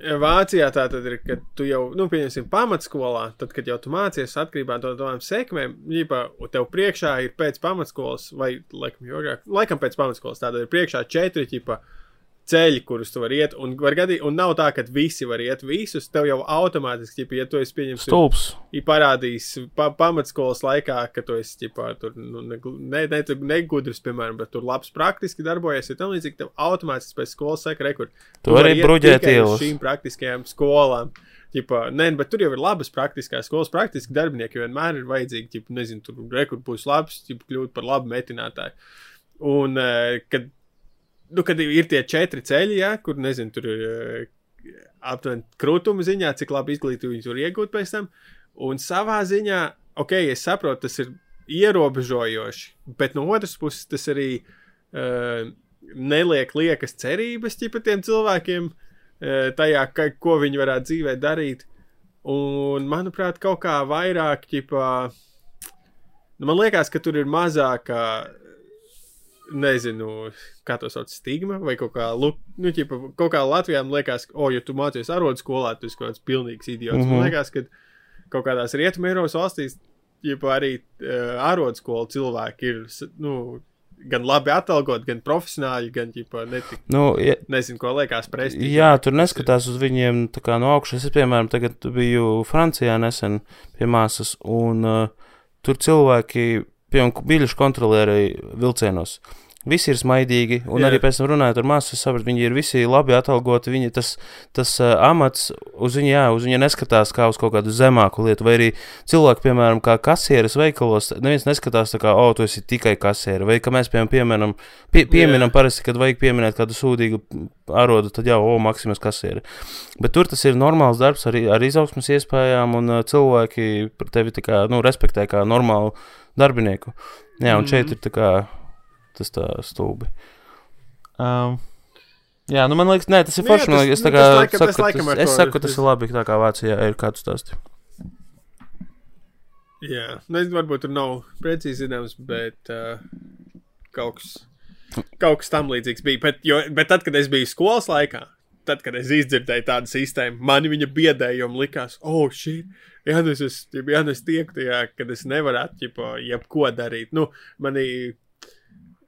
Vācijā tā tad ir, ka tu jau, nu, pieņemsim, pamatskolā, tad, kad jau tu mācies atkarībā no tām sekmēm, un tev priekšā ir pēc pamatskolas, vai, laikam, jau agrāk, laikam pēc pamatskolas, tāda ir priekšā četri, ģipā, ceļi, kurus tu vari iet, un, var gadī, un nav tā, ka visi var iet visus, tev jau automātiski, ja tu esi pieņemsim, Stulbs. ir parādījis pa, pamatskolas laikā, ka tu esi ģipā, tur nu, ne, ne, ne, tu negudrs, piemēram, bet tur labs praktiski darbojies, ir tam līdzīgi, tev automātiski pēc skolas saka, rekur. Tu vari vari bruģēt ielas. Šīm praktiskajām skolām. Ķipa, nē, bet tur jau ir labas praktiskās skolas. Praktiski darbinieki vienmēr ir vajadzīgi. Ķipa, nezinu, tur rekur būs labs, ķipa, kļūt par labu metinātāju. Un, eh, kad, nu, kad ir tie četri ceļi, ja, kur, nezinu, tur ir eh, aptuveni krūtuma ziņā, cik labi izglītību viņi tur iegūt pēc tam. Un savā ziņā, ok, es saprotu, tas ir ierobežojoši, bet no otras puses tas arī uh, neliek liekas cerības tiem cilvēkiem uh, tajā, ka, ko viņi varētu dzīvē darīt. Un, manuprāt, kaut kā vairāk, ķipa, nu, man liekas, ka tur ir mazāka, nezinu, kā to sauc, stigma vai kaut kā, nu, ķipa, kaut kā Latvijā man liekas, o, ja tu mācies arodu skolā, tu esi kaut kāds pilnīgs idiots. Mm Mhm. -hmm. Man liekas, ka kaut kādās rietumu Eiropas valstīs, ja arī uh, arodskola cilvēki ir, nu, gan labi atalgoti, gan profesionāļi, gan, ģipa, netik, Nu, ja, nezinu, ko liekas prestiži. Jā, tur neskatās uz viņiem tā kā no augšas. Es, piemēram, tagad biju Francijā nesen pie māsas, un uh, tur cilvēki, piemēram, biļešu kontrolieri vilcienos. Visi ir smaidīgi, un Jā. arī pēc tam runājot ar māsu, es sapratu, viņi ir visi labi atalgoti. Viņi tas, tas uh, amats uz viņu, jā, uz viņu neskatās kā uz kaut kādu zemāku lietu. Vai arī cilvēki, piemēram, kā kasieris veikalos, neviens neskatās tā kā, o, tu esi tikai kasieri. Vai kā mēs, piemēram, pieminam, pie, pieminam parasti, kad vajag pieminēt kādu sūdīgu arodu, tad jau, o, Maksimas kasieri. Bet tur tas ir normāls darbs ar, ar izaugsmas iespējām, un uh, cilvēki tevi kā, nu, respektē kā normālu darbinieku. Jā, un mm -hmm. šeit Mhm. ir tā kā tas tā stulbi. Um, jā, nu man liekas, nē, tas ir Nu jā, forši. man tas- liekas, Es, nu, tā tas kā laikam- saku, tas ka laikam tas, es to saku, ka tas ir labi, tā kā Vācijā ir kāds stāsts. Jā, nezinu, varbūt tur nav precīzi zināms, bet uh, kaut, kas, kaut kas tam līdzīgs bija. Bet, jo, bet tad, kad es biju skolas laikā, tad, kad es izdzirdēju tādu sistēmu, man viņa man likās, oh, šī. Nu esmu- jā, nu es tieku tajā, kad es nevarētu, ķipa, jebko darīt. Nu, manī,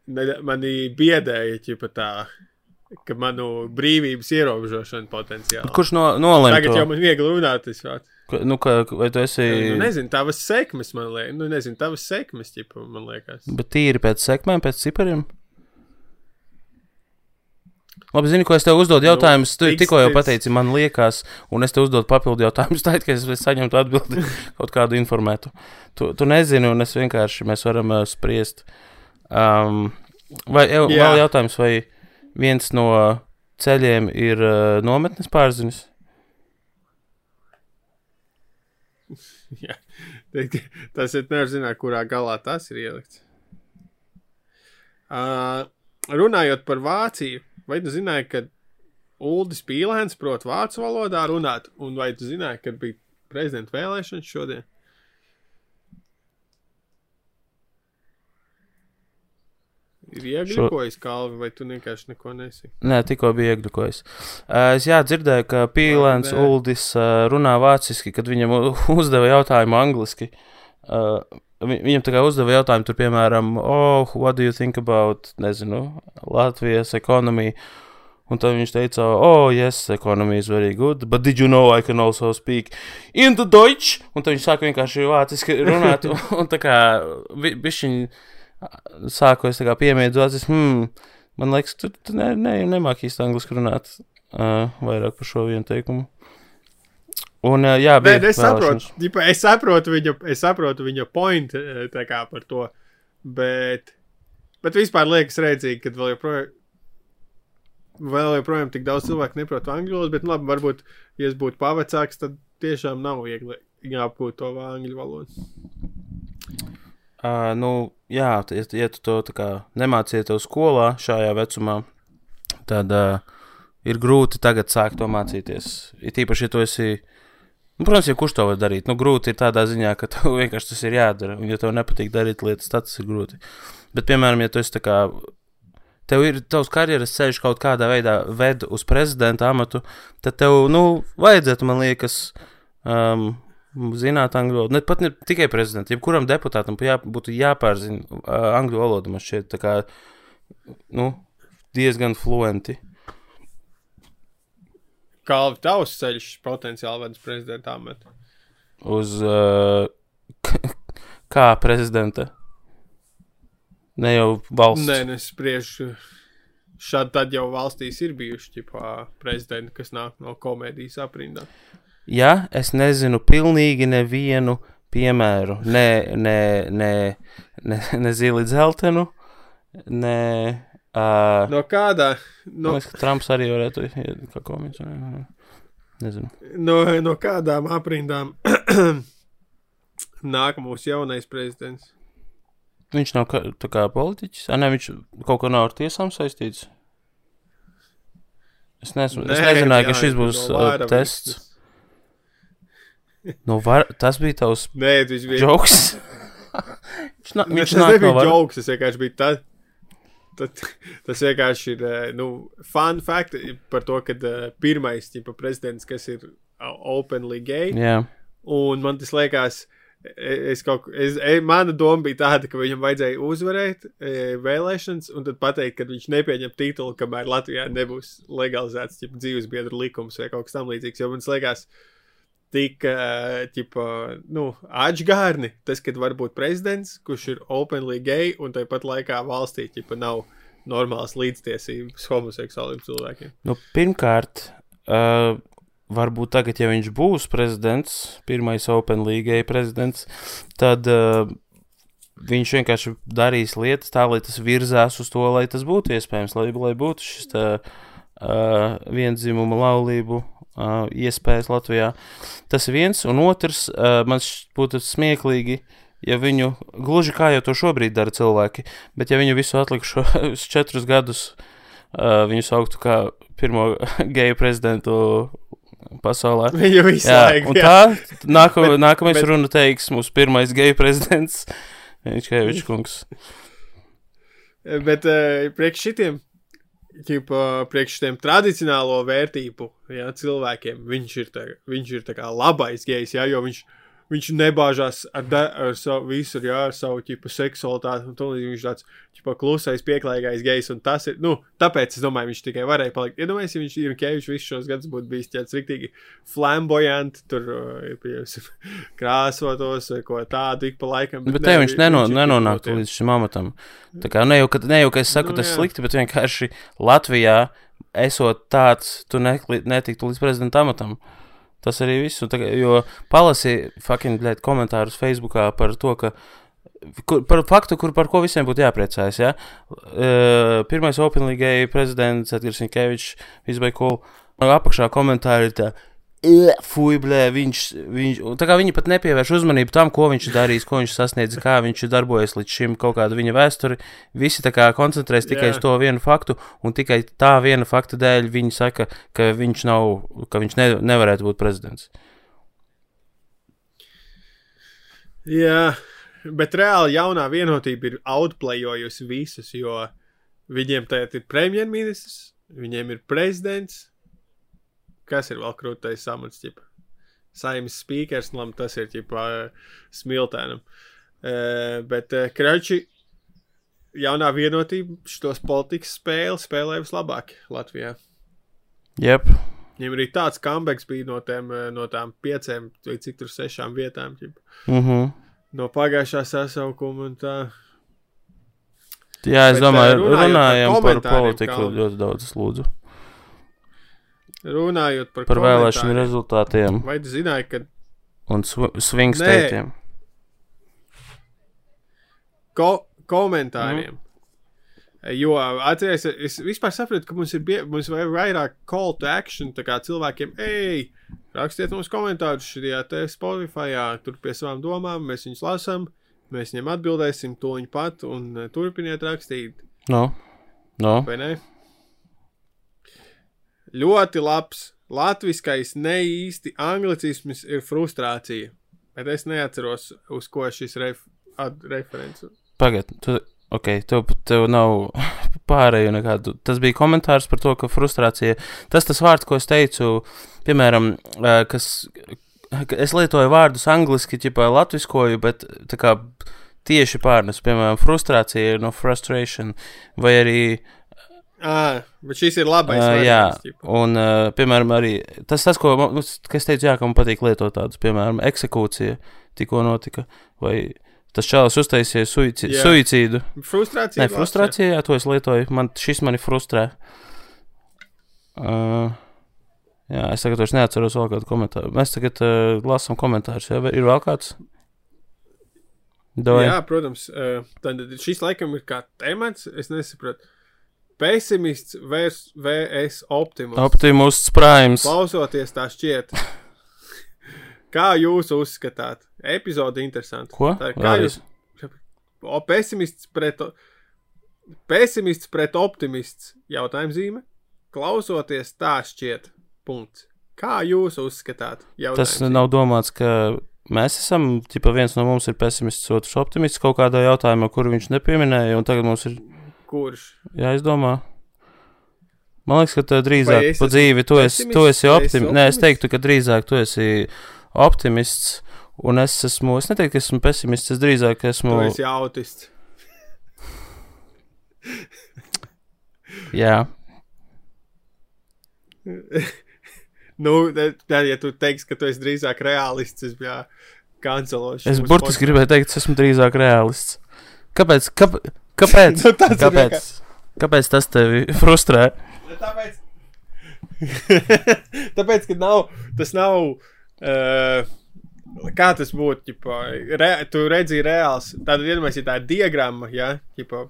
ne, manī biedēja, ķipa, tā, ka manu brīvības ierobežošana potenciāli. Kurš no, nolēma Tagad jau to? man viegli runāt, es. Ka- Nu, ka, vai tu esi. Nu, nezinu, tavas sekmes, man liekas, nu, nezinu, tavas sekmes, ķipa, man liekas. Bet tīri pēc sekmēm, pēc cipariem? Labi, zini, ko es tev uzdodu jautājumus. Tu tikko jau pateici, man liekas, un es tev uzdodu papildu jautājumus, (laughs) tā ka es saņemtu atbildi (laughs) kaut kādu informētu. Tu, tu nezini, un es vienkārši mēs varam uh, spriest. Um, vai jau, Jā. vēl jautājums, vai viens no ceļiem ir uh, nometnes pārzinis? (laughs) Jā, tas ir nevar zināt, kurā galā tas ir ielikts. Uh, runājot par Vāciju, vai tu zināji, ka Uldis Pīlēns prot vācu valodā runāt, un vai tu zināji, ka bija prezidenta vēlēšanas šodien? Ir iegļukojis Šo... kalvi, vai tu vienkārši neko nesi? Nē, tikko bija iegļukojis. Es jā, dzirdēju, ka Pīlēns Uldis runā vāciski, kad viņam (laughs) uzdeva jautājumu angliski. Vi- viņam tā kā uzdeva jautājumu, tur, piemēram, oh, what do you think about, nezinu, Latvijas ekonomiju? Un tad viņš teica, oh, yes, economy is very good, but did you know I can also speak in the Deutsch? Un tad viņš sāka vienkārši vāciski runāt, un, un tā kā vi, bišķiņ sāku es tā kā piemēģināt, vācis, hmm, man liekas, tu, tu ne, ne, nemāki īsti angliski runāt uh, vairāk par šo vienu teikumu. Un, uh, jā, Nē, bija es saprotu, ģipa, es saprotu viņa, es saprotu viņa point eh, kā par to, bet, bet vispār liekas redzīgi, ka vēl joprojām, vēl joprojām tik daudz cilvēku neprot angļu valodu, bet nu, labi, varbūt, ja es būtu pavecāks, tad tiešām nav viegli jāapgūt to angļu valodu. Uh, nu, jā, ja, ja tu to kā nemācīji to skolā šajā vecumā, tad uh, ir grūti tagad sākt to mācīties. Ir tīpaši, ja tu esi. Nu, protams, ja kurš to var darīt, nu, grūti ir tādā ziņā, ka tev (laughs) vienkārši tas ir jādara. Un, ja tev nepatīk darīt lietas, tad tas ir grūti. Bet, piemēram, ja tu esi tā kā. Tev ir tavs karjeras ceļš kaut kādā veidā ved uz prezidenta amatu, tad tev, nu, vajadzētu, man liekas, um, zināt angļu valodu. Ne pat ne tikai prezidentam, jebkuram deputātam jā, būtu jāpārzina uh, angļu valoda. Man šķiet, tā kā, nu, diezgan fluenti. Kalvi tavs ceļš potenciāli uz prezidenta amatu. Uz uh, (laughs) kā prezidenta. Ne jau valsts. Nē, nu, es spriežu. Šādi tad jau valstīs ir bijuši ģipā, prezidenti, kas nāk no komēdijas aprindā. Ja es nezinu pilnīgi nevienu piemēru, ne, ne, ne, ne, ne zili dzeltenu, ne. Uh, No kādā, no, es, ka Trumps arī varētu kā komiķis. ne, Nezinu. no, no kādām aprindām (clears throat) nāk mūsu jaunais prezidents? Viņš nav kā, tā kā politiķis. A, ne, viņš kaut ko nav ar tiesām saistīts. Es, nesmu, es Nē, nezināju, ka jā, šis būs no uh, tests. Nu, var, tas bija tavs Nē, (laughs) viņš bija. joks. viņš na, Viņš nāk no nebija vara. joks, tas vienkārši bija tas. Tad, (laughs) tas vienkārši ir eh, nu, fun fact par to, ka uh, pirmais ķipa, prezidents, kas ir openly gay, Jā, Un man tas liekas, e- es kaut, ko- es, e, mana doma bija tāda, ka viņam vajadzēja uzvarēt e, vēlēšanas, un tad pateikt, ka viņš nepieņem titulu, kamēr Latvijā nebūs legalizēts ķipa, dzīvesbiedru likums vai kaut kas tamlīdzīgs. Jo man liekas, tik, ķipa, nu, atžgārni, tas, kad var būt prezidents, kurš ir openly gay, un tāpat laikā valstī ķipa, nav normālas līdztiesības homoseksuāliem cilvēkiem. nu, pirmkārt, uh, varbūt tagad, ja viņš būs prezidents, pirmais Open League prezidents, tad uh, viņš vienkārši darīs lietas tā, lai tas virzās uz to, lai tas būtu iespējams, lai, lai būtu šis tā, uh, vienzimuma laulību uh, iespējas Latvijā. Tas ir viens, un otrs, uh, man būtu smieklīgi, ja viņu, gluži kā jau to šobrīd dara cilvēki, bet ja viņu visu atlikušos (laughs) četrus gadus uh, viņu sauktu kā pirmo (laughs) geju prezidentu pasaulē. (laughs) Viņu visu Jā, laiku. jā. tā nākam, Bet- nākamais bet- runa teiks mūsu pirmais geju prezidents. Viņš viņš kungs. Bet uh, priekš šitiem, ķipa, priekš šitiem tradicionālo vērtību jā, cilvēkiem, viņš ir, tā, viņš ir tā kā labais gejs, jā, jo viņš, viņš nebāžās ar, da, ar savu visur, jā, ar savu ķipa, seksualitāti, un to līdz viņš tāds ķipa, klusais, pieklājīgais gejs, un tas ir, nu, tāpēc es domāju, viņš tikai varēja palikt. Iedomājieties, ja viņš ir Kevičs visus šos gadus būtu bijis tāds riktīgi flamboyant, tur, pieņemsim, (laughs) krāsotos vai ko tādu ik pa laikam. Bet nē, te viņš vi- neno, nenonāktu ķipa, līdz šim amatam. Tā kā ne jau, ka, ne jau, ka es saku Nu, tas slikti, bet vienkārši Latvijā, esot tāds, tu netiktu līdz prezidenta amatam. Tas arī viss. Tagad, jo palasīju fucking blēd, komentārus Facebookā par to, ka. Kur, par faktu, kur, par ko visiem būtu jāpriecājas. Ja? Uh, pirmais Open League prezidents Edgars bija cool. Apakšā komentāri tā, "Ē, fuj, blē, viņš, viņš. Tā kā viņi pat nepievērš uzmanību tam, ko viņš ir darījis, ko viņš sasniedz, kā viņš ir darbojies līdz šim, kaut kāda viņa vēsture. Visi tā kā koncentrēs tikai Jā. uz to vienu faktu, un tikai tā viena fakta dēļ viņi saka, ka viņš nav, ka viņš ne, nevarētu būt prezidents. Jā, bet reāli jaunā vienotība ir outplayojusi visus, jo Viņiem tagad ir premjerministrs, viņiem ir prezidents. Kas ir vēl krūtais samats, ķipa? Saimnes speakers, nu labi, tas ir ķipa smiltēnam. Uh, bet uh, Krači jaunā vienotība šitos politikas spēli spēlē vislabāk Latvijā. Jep. Viņam arī tāds comebacks bija no, tiem, no tām pieciem vai cik tur sešām vietām. Ķip, Mhm. no pagājušā sasaukuma un tā. Jā, es Bet, domāju, runājam par politiku Kalni. ļoti daudz, lūdzu. Runājot par, Par vēlēšanu rezultātiem Vai tu zināji, ka un sw- swing Nē. statiem. ko komentāriem? Mhm. Jo atcerieties, es vispār saprotu, ka mums ir bie, mums vairāk call to action. Tā kā cilvēkiem, ej, rakstiet mums komentārus šajā te Spotify, tur pie savām domām, mēs viņus lasām, mēs viņiem atbildēsim to viņa pat un eh, turpiniet rakstīt. No. No. vai ne? Ļoti labs latviskais, ne īsti anglicisms ir frustrācija. Bet es neatceros, uz ko šis ref, referents. Pagaid, tu, ok, tev, tev nav (laughs) pārēju nekādu. Tas bija komentārs par to, ka frustrācija, tas tas vārds, ko es teicu, piemēram, kas, ka es lietoju vārdus angliski, ķipā latviskoju, bet tā kā tieši pārnes, piemēram, frustrācija ir no frustration, vai arī Ah, bet šis ir labais. Uh, jā, variants, ķipa. un, uh, piemēram, arī tas, tas ko man, es teicu, jā, ka man patīk lietot tādus, piemēram, eksekūcija tikko notika, vai tas čalis uztaisīja suici Jā. suicīdu. Frustrācija. Nē, frustrācija, jā, to es lietoju, man šis mani frustrē. Uh, jā, es tagad vairs neatceros vēl kādu komentāru. Mēs tagad uh, lasām komentārus, jā, ir vēl kāds? Jā, Doj. jā protams. Uh, tad šis laikam ir kā temats. Es nesaprotu. Pesimists vs. VS optimus. Optimus Primes. Klausoties tā šķiet. (laughs) Kā jūs uzskatāt? Epizode interesanti. Ko? Tā, kā Vēlreiz. jūs? O, pesimists pret, pesimists pret optimists. Jautājums zīme. Klausoties tā šķiet. Punkts. Kā jūs uzskatāt? Tas Jautājums zīme. nav domāts, ka mēs esam, ja viens no mums ir pesimists, otrs optimists kaut kādā jautājumā, kuru viņš nepieminēja, un tagad mums ir Kurš? jāizdomā. Man liekas, ka tev drīzāk es pa dzīvi tu esi, tu esi optimists. Nē, es teiktu, ka drīzāk tu esi optimists, un es esmu, es neteiktu, ka esmu pesimists, es drīzāk esmu, Tu esi autists. jā, (laughs) Nu, tad, ja tu teiksi, ka tu esi drīzāk realists, es biju kancelošs. es burtiski gribēju teikt, es esmu drīzāk realists. Kāpēc? Kāp, kāpēc? (laughs) Nu, tas ir kāpēc? Kāpēc tas tevi frustrē? Tāpēc, (laughs) tāpēc ka nav, tas nav. Uh, kā tas būtu? Ģipa, re, tu redzi, reāls. Tātad, iedomājieties, ja tā ir diagramma, ja ģipa,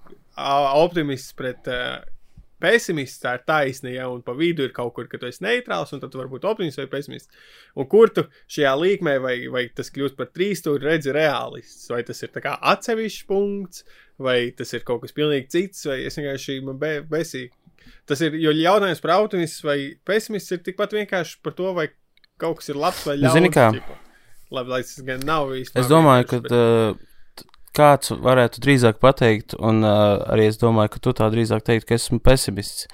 optimists pret uh, pesimists, tā ir taisna, ja, un pa vidu ir kaut kur, ka tu esi neitrāls, un tad tu vari būt optimists vai pesimists. Un kur tu šajā līkmē, vai, vai tas kļūst par trīs, tu redzi reālists, vai tas ir atsevišķs punkts, vai tas ir kaut kas pilnīgi cits, vai es vienkārši man be, besīju. Tas ir, jo jautājums par optimistu vai pesimistu ir tikpat vienkārši par to, vai kaut kas ir labs vai ļauns. Zini kā? Labi, lai tas gan nav vispār. Es domāju, ka bet- t- kāds varētu drīzāk pateikt, un uh, arī es domāju, ka tu tā drīzāk teiktu, ka esmu pesimists.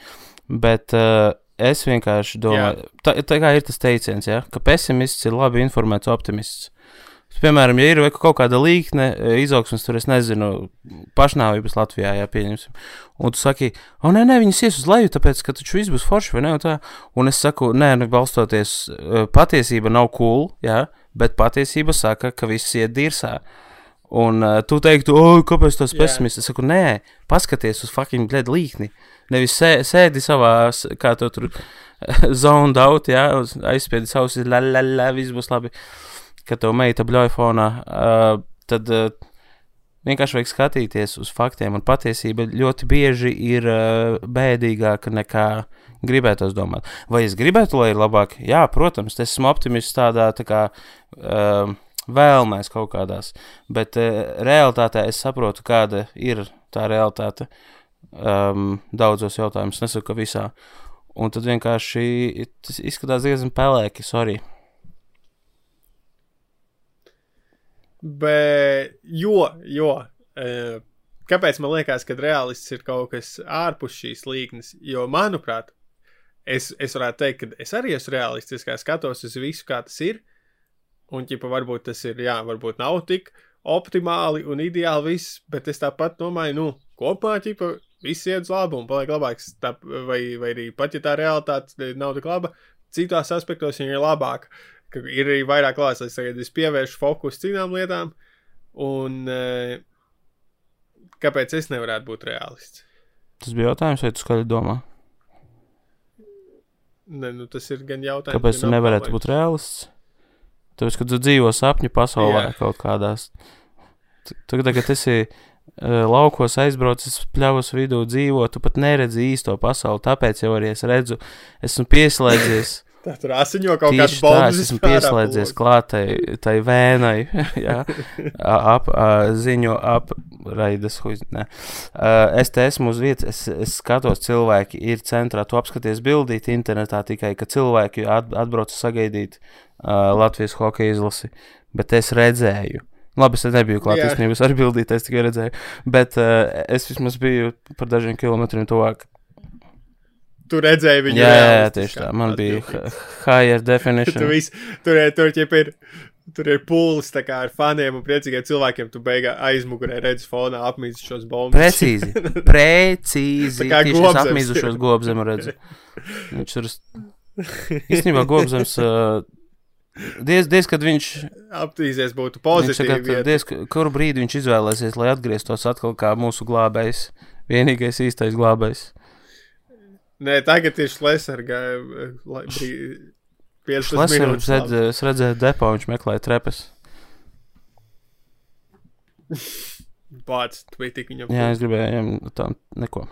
Bet uh, es vienkārši domāju, tā, tā kā ir tas teiciens, ja, ka pesimists ir labi informēts optimists. Piemēram, ja ir kaut kāda līkne, e, izaugsmes, tur es nezinu, pašnāvības Latvijā, jā, pieņemsim. Un tu saki, o, nē, nē, viņas ies uz leju, tāpēc, ka taču viss būs forši, vai ne? Un, tā. un es saku, nē, nu, balstoties, e, patiesība nav cool, jā, bet patiesība saka, ka viss iet dirsā. Un uh, tu teiktu, o, kāpēc tas Jā. pesimists? Es saku, nē, paskaties uz fucking blēdu līkni. Nevis sē, sēdi savā, kā tu tur (laughs) zoned out, jā, uz- aizspiedi savus, la, la, la, viss būs labi. Kad tev meita bļauj fonā, uh, tad uh, vienkārši vajag skatīties uz faktiem, un patiesība ļoti bieži ir uh, bēdīgāka nekā gribētos domāt. Vai es gribētu, lai ir labāk? Jā, protams, es esmu optimists tādā tā kā uh, vēlmēs kaut kādās, bet uh, realitātē es saprotu, kāda ir tā realitāte um, daudzos jautājumos, nesaku, ka visā. Un tad vienkārši tas izskatās diezgan pelēki, sorry. Bet, jo, jo, uh, kāpēc man liekas, ka realists ir kaut kas ārpus šīs līnijas? Jo, manuprāt, es, es varētu teikt, ka es arī esmu realists, kā skatos uz visu, kā tas ir. Un, ja varbūt tas ir, jā, varbūt nav tik optimāli un ideāli viss, bet es tāpat domāju, nu, kopumā, ķipa, viss iet uz labu un paliek labāks. Tā, vai, vai arī pat, ja tā realitāte nav tik laba, citās aspektos viņa ir labāka. Ir arī vairāk lai tagad es pievēršu fokusu citām lietām. Un, uh, Kāpēc es nevarētu būt realists? Tas bija jautājums, vai tu skaļi domā? Ne, nu, tas ir gan jautājums. Kāpēc tu nevarētu būt realists? Tāpēc, ka tu dzīvo sapņu pasaulē Jā. kaut kādās. Tu tagad esi uh, laukos aizbraucis, pļavas vidū dzīvo, tu pat neredzi īsto pasauli. Tāpēc jau arī es redzu, esmu pieslēdzies (laughs) tur asiņo kaut kādas bombas. Es esmu pieslēdzies klātai tai vēnai, (laughs) jā, ap, ziņo apraides, ne. Es te esmu uz vietas, es, es skatos, cilvēki ir centrā, tu apskaties bildīt internetā tikai, ka cilvēki atbrauc sagaidīt uh, Latvijas hokeja izlasi, bet es redzēju. Labi, es nebiju klāt, es nebiju arī bildīt, es tikai redzēju, bet uh, es vismaz biju par dažiem kilometriem tuvāk tu redzēji viņu. Jā, jā tieši tā. Man bija higher (laughs) definition. tu vis, tur, tur, tur ir. Tur ir pūlis kā, ar faniem un priecīgiem cilvēkiem. Tu beigā aizmugurē redzi fonā apmīdus šos bombus. Precīzi. (laughs) Precīzi. Tā kā gobzems. apmīdušos gobzemu redzu. Viņš tur īstenībā gobzems. (laughs) Uh, Diez, diez, kad viņš aptīsies, būtu pozitīvi. Viņš, diez, kuru brīdi viņš izvēlēsies, lai atgrieztos atkal kā mūsu glābējs, vienīgais īstais glābējs. Nē, tagad ir Šlesnerga. Šlesnerga redz, es redzēju depo, viņš meklēja trepas. Pats, tu biji tik viņam. Jā, es gribēju viņam tā neko.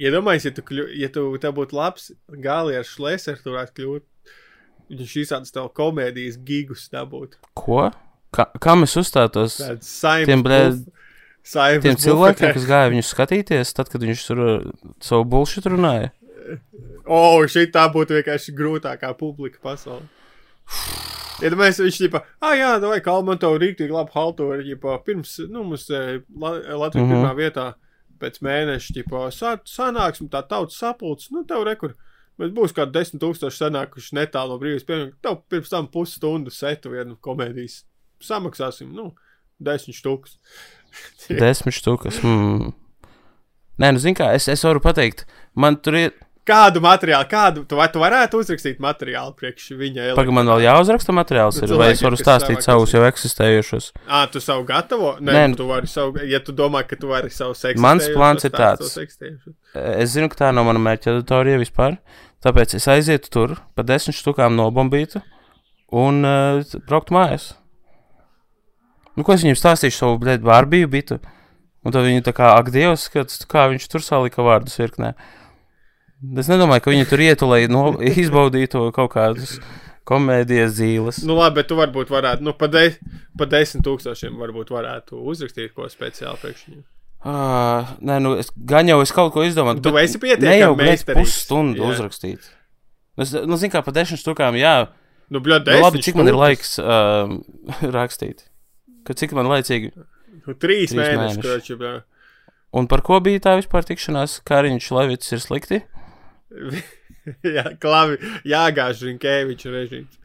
Iedomājies, ja tu, kļu, ja tu tev būtu labs gāli ar Šlesneru, tu varētu kļūt. Viņš visādas tev komēdijas gigus dabūt. Ko? Ka, kam es uzstātos? Tāds saimnieks. Saimnes Tiem cilvēkiem, kas gāja viņu skatīties, tad, kad viņš tur uh, savu bullshit runāja. O, oh, šī tā būtu vienkārši grūtākā publika pasaulē. Ja viņš ir, ah, jā, vai Kalman to rīktīgi labu haltoru, ja pirms, nu, mums eh, Latvijas mm -hmm. pirmā vietā pēc mēneša, ja sa, sanāksim tā tautas sapulcs, nu, tev rekur. Bet būs kā desmit tūkstoši sanākuši netālu no brīvības pieejamības. Tev pirms tam pusstundu setu vienu komēdijas samaksāsim, nu, desmit štukas. Desmit štukas. Mm. Nē, nu, zini, kā es, es varu pateikt, man tur ir. Kādu materiālu, kādu tu, tu varētu uzrakstīt materiālu priekš viņa? Pagaidām, man vēl jāuzraksta materiāls, ir, vai es varu stāstīt savus jau eksistējušus. Ā, tu savu gatavo? Nē, Nē nu, tu vari savu, ja tu domā, ka tu vari savu seksu. Mans plāns ir tāds. Es zinu, ka tā nav mana mērķa auditorija vispār, tāpēc es aizietu tur, pa desmit štukām nobombītu un uh, brauktu mājās. Nu, ko es viņam stāstīšu savu blēdu Barbiju bitu? Un tad viņi tā kā, ak, Dievs, skats, kā viņš tur salika vārdus virknē. Es nedomāju, ka viņi tur ietu, lai no, (laughs) izbaudītu kaut kādus komēdijas zīles. Nu, labi, bet tu varbūt varētu, nu, pa, de, pa desmit tūkstošiem varbūt varētu uzrakstīt ko speciāli priekš viņu. Uh, nē, nu, es, gan jau es kaut ko izdomāju. Tu esi pietiekami meistarīgs. Pusstundu jā. uzrakstīt. Es, nu, zinu, kā pa desmit stūkām, jā. Nu, bļā, nu, labi, cik man ir laiks uh, (laughs) rakstīt? Ka cik man laicīgi? Nu, trīs, trīs mēneši. mēneši. Kroči, Un par ko bija tā vispār tikšanās? Kariņš Levits ir slikti? (laughs) jā, klavi, jāgāž Rinkēviča režīms.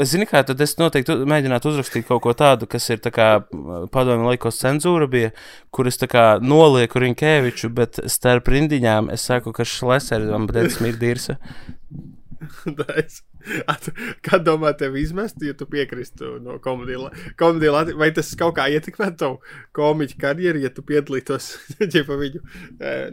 Es zinu, kā tad es noteikti mēģinātu uzrakstīt kaut ko tādu, kas ir tā padomju laikos cenzūra bija, kur es nolieku Rinkēviču, bet starp rindiņām es saku, ka Šleserim bedētas mirdīrsa. (laughs) Kad domā, tev izmest, ja tu piekristu no komēdijas, vai tas kaut kā ietekmē tavu komiķu karjeru, ja tu piedalītos, (laughs) ja pa viņu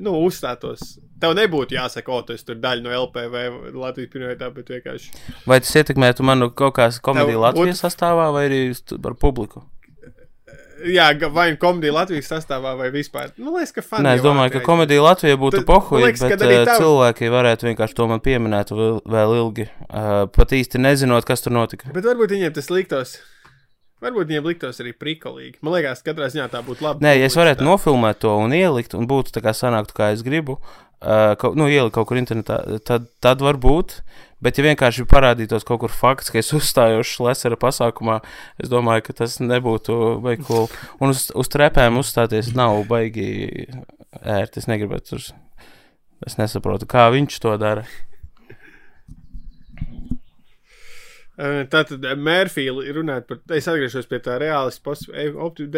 nu, uzstātos. Tev nebūtu jāsaka, o, tas ir daļa no LPV Latvijas pirmā, bet vienkārši. Vai tas ietekmētu manu kaut kādas komēdijas Latvijas būt... sastāvā vai arī par publiku? Jā, vai nu komēdija Latvijas sastāvā, vai vispār. Nu, liekas, ka fani Nē, es domāju, ka komēdija Latvijā būtu pohuļa, bet uh, tav... cilvēki varētu vienkārši to man pieminēt vēl ilgi, uh, pat īsti nezinot, kas tur notika. Bet varbūt viņiem tas liktos. Varbūt viņiem liktos arī prikolīgi. Man liekas, katrā ziņā tā būtu labi. Nē, ja es varētu tā. nofilmēt to un ielikt, un būtu tā kā sanāktu, kā es gribu, uh, kaut, nu, ielikt kaut kur internetā, tad, tad var būt. Bet, ja vienkārši parādītos kaut kur fakts, ka es (laughs) uzstājos Lesera pasākumā, es domāju, ka tas nebūtu baigi cool. Un uz, uz trepēm uzstāties nav baigi ērti. Es negribētu tur. Es nesaprotu, kā viņš to dara. Uh, Tātad Mērfija runājot par, es atgriežos pie tā reālistu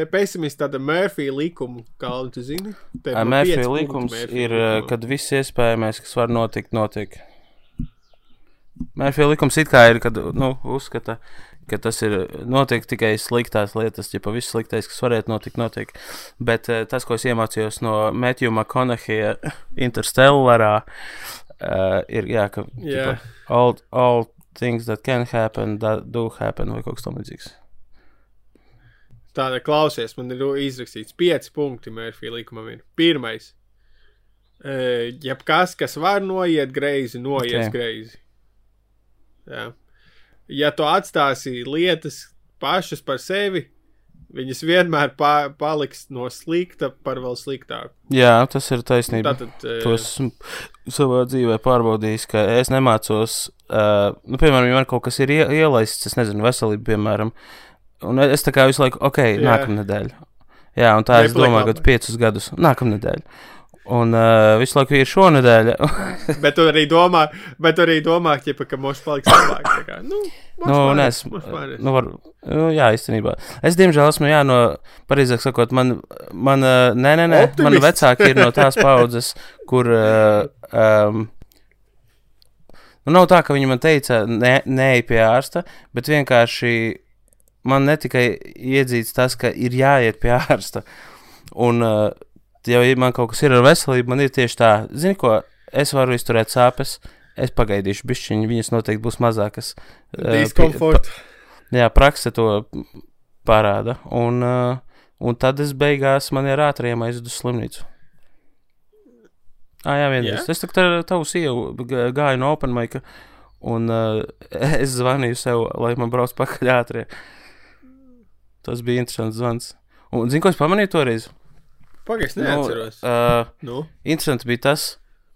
pesimista, tāda Mērfija likuma, kā tu zini. Mērfija likums Murphy ir, uh, likumam. kad viss iespējamais, kas var notikt, notiek. Mērfija likums it kā ir, kad nu, uzskata, ka tas ir notiek tikai sliktās lietas, ja pa viss sliktais, kas varētu notikt, notiek. Bet tas, ko es iemācījos no Matthew McConaughey Interstellarā, uh, ir, jā, ka Jā. ķipa, all, all things that can happen, that do happen, vai kaut kas tamlīdzīgs. Tāda klausies, man ir izrakstīts pieci punkti Mērfija likumam. Ir. Pirmais. Uh, jebkas, kas var noiet greizi, noies Ok. okay. greizi. Jā. Ja tu atstāsi lietas pašas par sevi, viņas vienmēr pa paliks no slikta par vēl sliktāku. Jā, tas ir taisnība. Tātad, uh, To esmu savā dzīvē pārbaudījis, ka es nemācos, uh, nu, piemēram, ja man kaut kas ir ie ielaists, es nezinu, veselība, piemēram, un es tā kā visu laiku, ok, Jā. nākamnedēļ. Jā, un tā es Nepaliek domāju, labi. ka piecus gadus, nākamnedēļ. Un uh, visu laiku ir šonadēļ. (laughs) bet tu arī domā, bet tu arī domā, ķipa, ka mums paliks labāk. Tā kā, Nu, nu, moš varēs. nu, var, nu, jā, īstenībā. Es, diemžēl, esmu, jā, no, pareizāk sakot, man, man, nē, nē, nē, man Optimists. vecāki ir no tās (laughs) paudzes, kur, uh, um, nu, nav tā, ka viņi man teica, nē, nē, pie ārsta, bet vienkārši man ne tikai iedzīts tas, ka ir jāiet pie ārsta. Un, uh, ja man kaut kas ir ar veselību, man ir tieši tā, zini, ko es varu izturēt sāpes. Es pagaidīšu, bišķiņi, viņas noteikti būs mazākas. Uh, pi- Diskomfort. Jā, praksa to parāda. Un, uh, un tad es beigās man ir ātriem aizvedu uz slimnīcu. Ah, jā, vienreiz. Jā? Es tā ar tavu sievu gāju no Open Mic, un uh, (laughs) es zvanīju sev, lai man brauc pakaļ ātrie. Tas bija interesants zvans. Un, zini, ko es pamanīju toreiz? Pagaidzi, neatceros. Nu, uh, Nu, interesanti bija tas,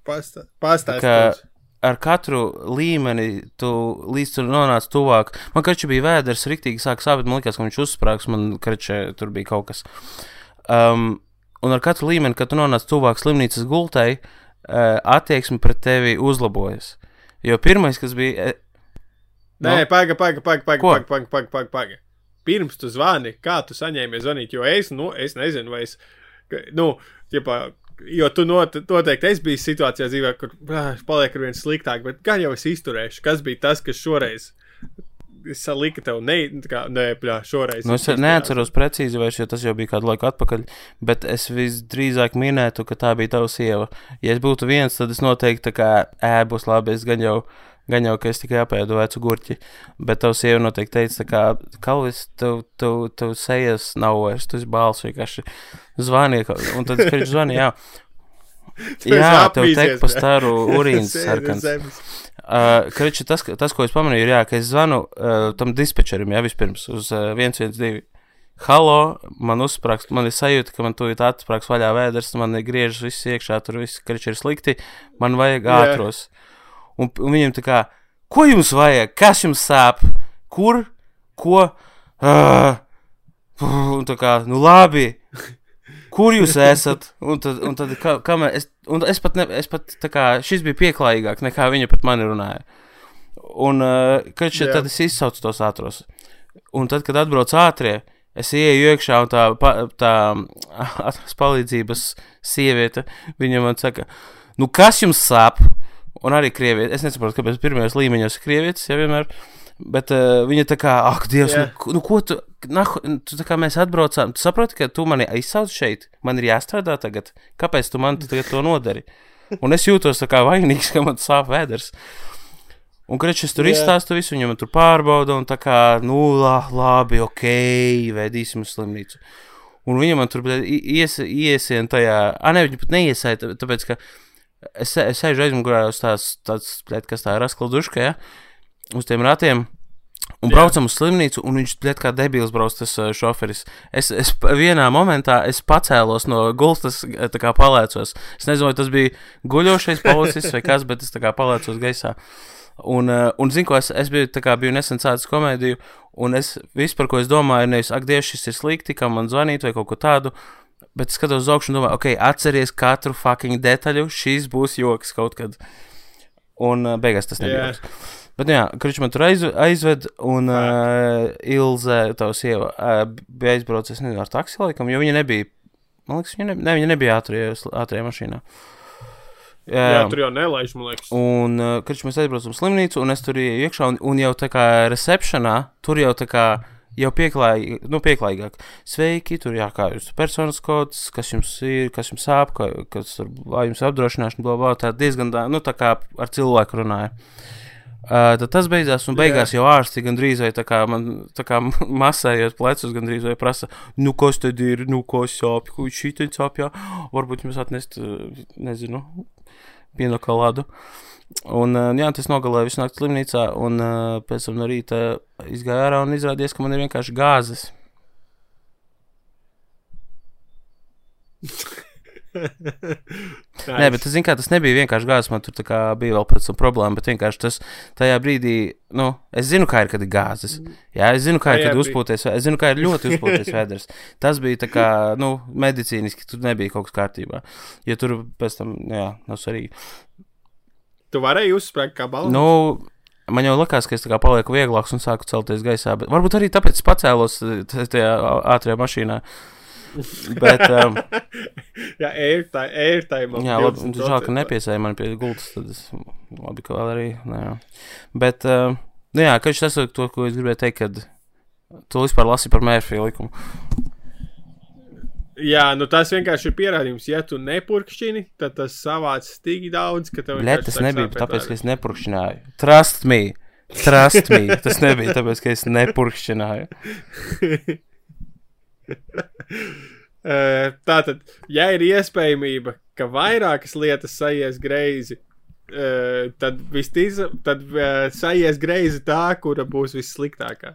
pastā- pastāsti. Ka- mums. ar katru līmeni, tu līdz tur nonāc tuvāk. Man kračā bija vēders, rīktīgi sāk sāpēt. Man liekas, ka viņš uzsprāgs, man kračā tur bija kaut kas. Um, un ar katru līmeni, kad tu nonāc tuvāk slimnīcas gultai, uh, attieksme pret tevi uzlabojas. Jo pirmais, kas bija. eh, Nē, nu, pagaidi, pagaidi, pagaidi, pagaidi, Ko? pagaidi, pagaidi, pagaidi, pagaidi, pagaidi. Pirms tu zvani, kā tu saņēmi zvanīt, jo es, nu, es nezinu, vai es, nu, ģipā, jo tu not, noteikti es biju situācijā dzīvē, kur ā, paliek ar vien sliktāk, bet gan jau es izturēšu, kas bija tas, kas šoreiz salika tev, ne, tā kā, nē, pļā, šoreiz. Nu, es neatceros precīzi, vairs, jo tas jau bija kādu laiku atpakaļ, bet es visdrīzāk minētu, ka tā bija tava sieva. Ja es būtu viens, tad es noteikti tā kā ē, būs labi. Es gan jau, gan jau ka es tikai apēdu vecu gurķi, bet tava sieva noteikti teica, kā Kalvis, tev, tev, tev sejas nav vairs, tu esi balss vienkārši zvaniet, un tad viņš zvanīja, jā. (laughs) Jā, tev tek pa staru (laughs) urīns sarkans. Uh, Kriča, tas, tas, ko es pamanīju, ir, jā, ka es zvanu uh, tam dispečerim, jā, vispirms uz uh, 112. Halo, man uzsprāgst, man ir sajūta, ka man tūlīt atsprāgst vaļā vēders, man ir griežas viss iekšā, tur viss kriča ir slikti, man vajag ātros. Un, un viņam tā kā, ko jums vajag, kas jums sāp, kur, ko, uh, un tā kā, nu labi, (laughs) kur jūs esat? Un tad, un tad kā, kā mē, es, un es pat, ne, es pat tā kā, šis bija pieklājīgāk nekā viņa pat mani runāja. Un, uh, kad šeit tad es izsaucu tos ātros. Un tad, kad atbrauc ātrie, es ieeju iekšā un tā, pa- tā (laughs) ātrās palīdzības sieviete, viņa man saka, nu kas jums sāp? Un arī krieviete, es nesaprotu, kāpēc pirmajos līmeņos ir krievietes, ja vienmēr. Bet uh, viņa tā kā, ak, Dievs, Jā. nu, nu ko tu, nahu, tu tā kā mēs atbraucām, tu saproti, ka tu mani aizsauc šeit, man ir jāstrādā tagad, kāpēc tu man tagad to nodari? Un es jūtos tā kā vainīgs, (laughs) ka man sāp vēders. Un, es tur Jā. izstāstu visu, viņam tur pārbauda, un tā kā, nu, la, labi, ok, vedīsim uz slimnīcu. Un viņa man tur ies, iesien tajā, ah, ne, viņa pat neiesaita, tā- tāpēc, ka es, es sēžu aizmugurē uz tās, tāds, bļa, kas tā ir, raskla duška, ja, uz tiem ratiem, Un Jā. braucam uz slimnīcu, un viņš liet kā debils brauc tas uh, šoferis. Es, es vienā momentā es pacēlos no gultas, tā kā palēcos. Es nezinu, vai tas bija guļošais policists vai kas, bet es tā kā palēcos gaisā. Un, uh, un zinu, ko es, es biju, kā biju nesen sācis komēdiju, un es visu, par ko es domāju, nevis, ak, Dievs, šis ir slikti, kam man zvanīt vai kaut ko tādu. Bet es skatos uz augšu un domāju, ok, atceries katru fucking detaļu, šīs būs joks kaut kad. Un uh, beigās tas nebija. Jā. Bet, jā, kurš man tur aiz, aizved, un uh, Ilze, tā sieva, uh, bija aizbraucis, nezinu, ar taksi laikam, jo viņa nebija. Man liekas, viņa, ne, ne, viņa nebija ātrajā, mašīnā. Jā, Jā, tur jau nelaiž, man liekas. Un, uh, kad mēs aizbraucam uz slimnīcu, un es tur iekšā, un, un jau tā kā recepcionā, tur jau tā kā jau pieklājīgi, nu, pieklājīgāk. Sveiki, tur jā, kā jūsu personas kods, kas jums ir, kas jums sāp, kā, kas tur, jums apdrošināšana, bla, bla, tā diezgan, tā, nu, tā kā ar cilvēku runāja. Uh, tad tas beidzās, un beigās jau ārsti gandrīz vai tā kā man, tā kā (laughs) masējot plecus, gandrīz vai prasa, nu, kas tad ir, nu, ko sāp, ko šī te sāp, jā, varbūt jums atnest, uh, nezinu, pienu kalādu. Un, uh, jā, tas nogalēja visu nakti slimnīcā, un pēc tam no rīta izgāja ārā un izrādījās, ka man ir vienkārši gāzes. (laughs) (laughs) Nē, bet tas, zin, kā, tas nebija vienkārši gāzes, man tur bija vēl pēc tam problēma, bet vienkārši tas tajā brīdī, nu, es zinu, kā ir, kad ir gāzes. Jā, es zinu, kā ir, kad uzpūties, es zinu, kā ir ļoti uzpūties (laughs) vēders. Tas bija tā kā, nu, medicīniski, tur nebija kaut kas kārtībā. Jo tur pēc tam, jā, nav svarīgi. Tu varēji uzsprāgt kā balons. Nu, man jau likās, ka es palieku vieglāks un sāku celties gaisā. Bet varbūt arī tāpēc es pacēlos eh, tajā ātrajā mašīnā. Bet, um, (laughs) Jā, airtime. airtime jā, labi, žēl, ka nepiesēja man pie gultas. Tad es labi, ka vēl arī. Nē, jā. Bet, um, nu jā, ka tas ir to, ko es gribēju teikt, kad tu vispār lasi par Mērfija likumu. Jā, nu tas vienkārši ir pierādījums. Ja tu nepurkšķini, tad tas savāc tik daudz, ka tev Bļet, tas nebija tāpēc, ka es nepurkšķināju. Trust me! Trust me! Tas nebija tāpēc, ka es nepurkšķināju. (laughs) (laughs) Tātad, ja ir iespējamība, ka vairākas lietas sajies greizi, tad visticamāk, tad sajies greizi tā, kura būs vissliktākā.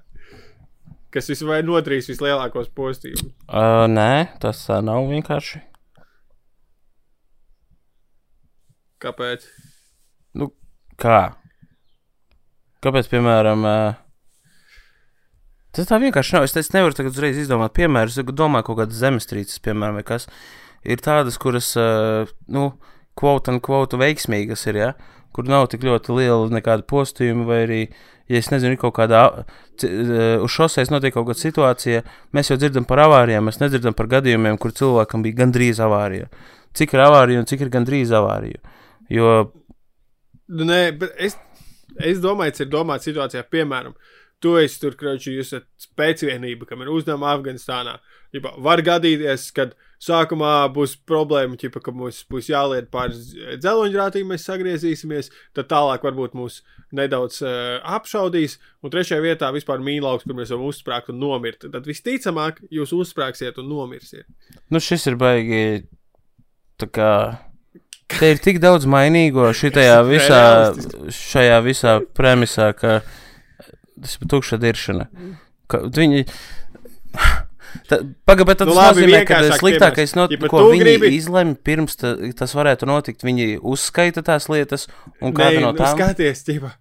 Kas visvairāk nodarīs vislielākos postījumus. Uh, nē, tas uh, nav vienkārši. Kāpēc? Nu, kā? Kāpēc, piemēram, uh, tas tā vienkārši nav? Es, es nevaru tagad uzreiz izdomāt piemērus. Es domāju, kaut kādas zemestrīces, piemēram, vai kas. Ir tādas, kuras, uh, nu, kvota un kvota veiksmīgas ir, ja? kur nav tik ļoti liela nekāda postījuma, vai arī, ja es nezinu, ir kaut kādā, ci- uh, uz šoseis notiek kaut kāda situācija, mēs jau dzirdam par avārijām, mēs nedzirdam par gadījumiem, kur cilvēkam bija gandrīz avārija. Cik ir avārija un cik ir gandrīz avārija? Jo Nu, nē, bet es, es domāju, tas ir domāts situācijā, piemēram, tu esi tur, krauči, jūs esat spēcvienība, kam ir uzdevuma Afganistānā. Ģipa, var gadīties, kad sākumā būs problēma, ģipa, ka mums būs jāliet pāri dzeloņrātīm, mēs sagriezīsimies, tad tālāk varbūt mūs nedaudz uh, apšaudīs, un trešajā vietā vispār mīlauks, kur mēs varam uzsprāgt un nomirt. Tad visticamāk, jūs uzsprāgsiet un nomirsiet. Nu, šis ir baigi. Tā kā. Te ir tik daudz mainīgo šitajā (laughs) visā, šajā visā premisā, ka tas ir tukša diršana. Ka viņi. (laughs) Pagaidām, bet tas Nu, nu, labi, nozīmē, ka sliktākais, no, piemērs. Ja ko viņi gribi- izlemj pirms ta, tas varētu notikt. Viņi uzskaita tās lietas, un kāda Nē, no nu, tām skaties, ķipa.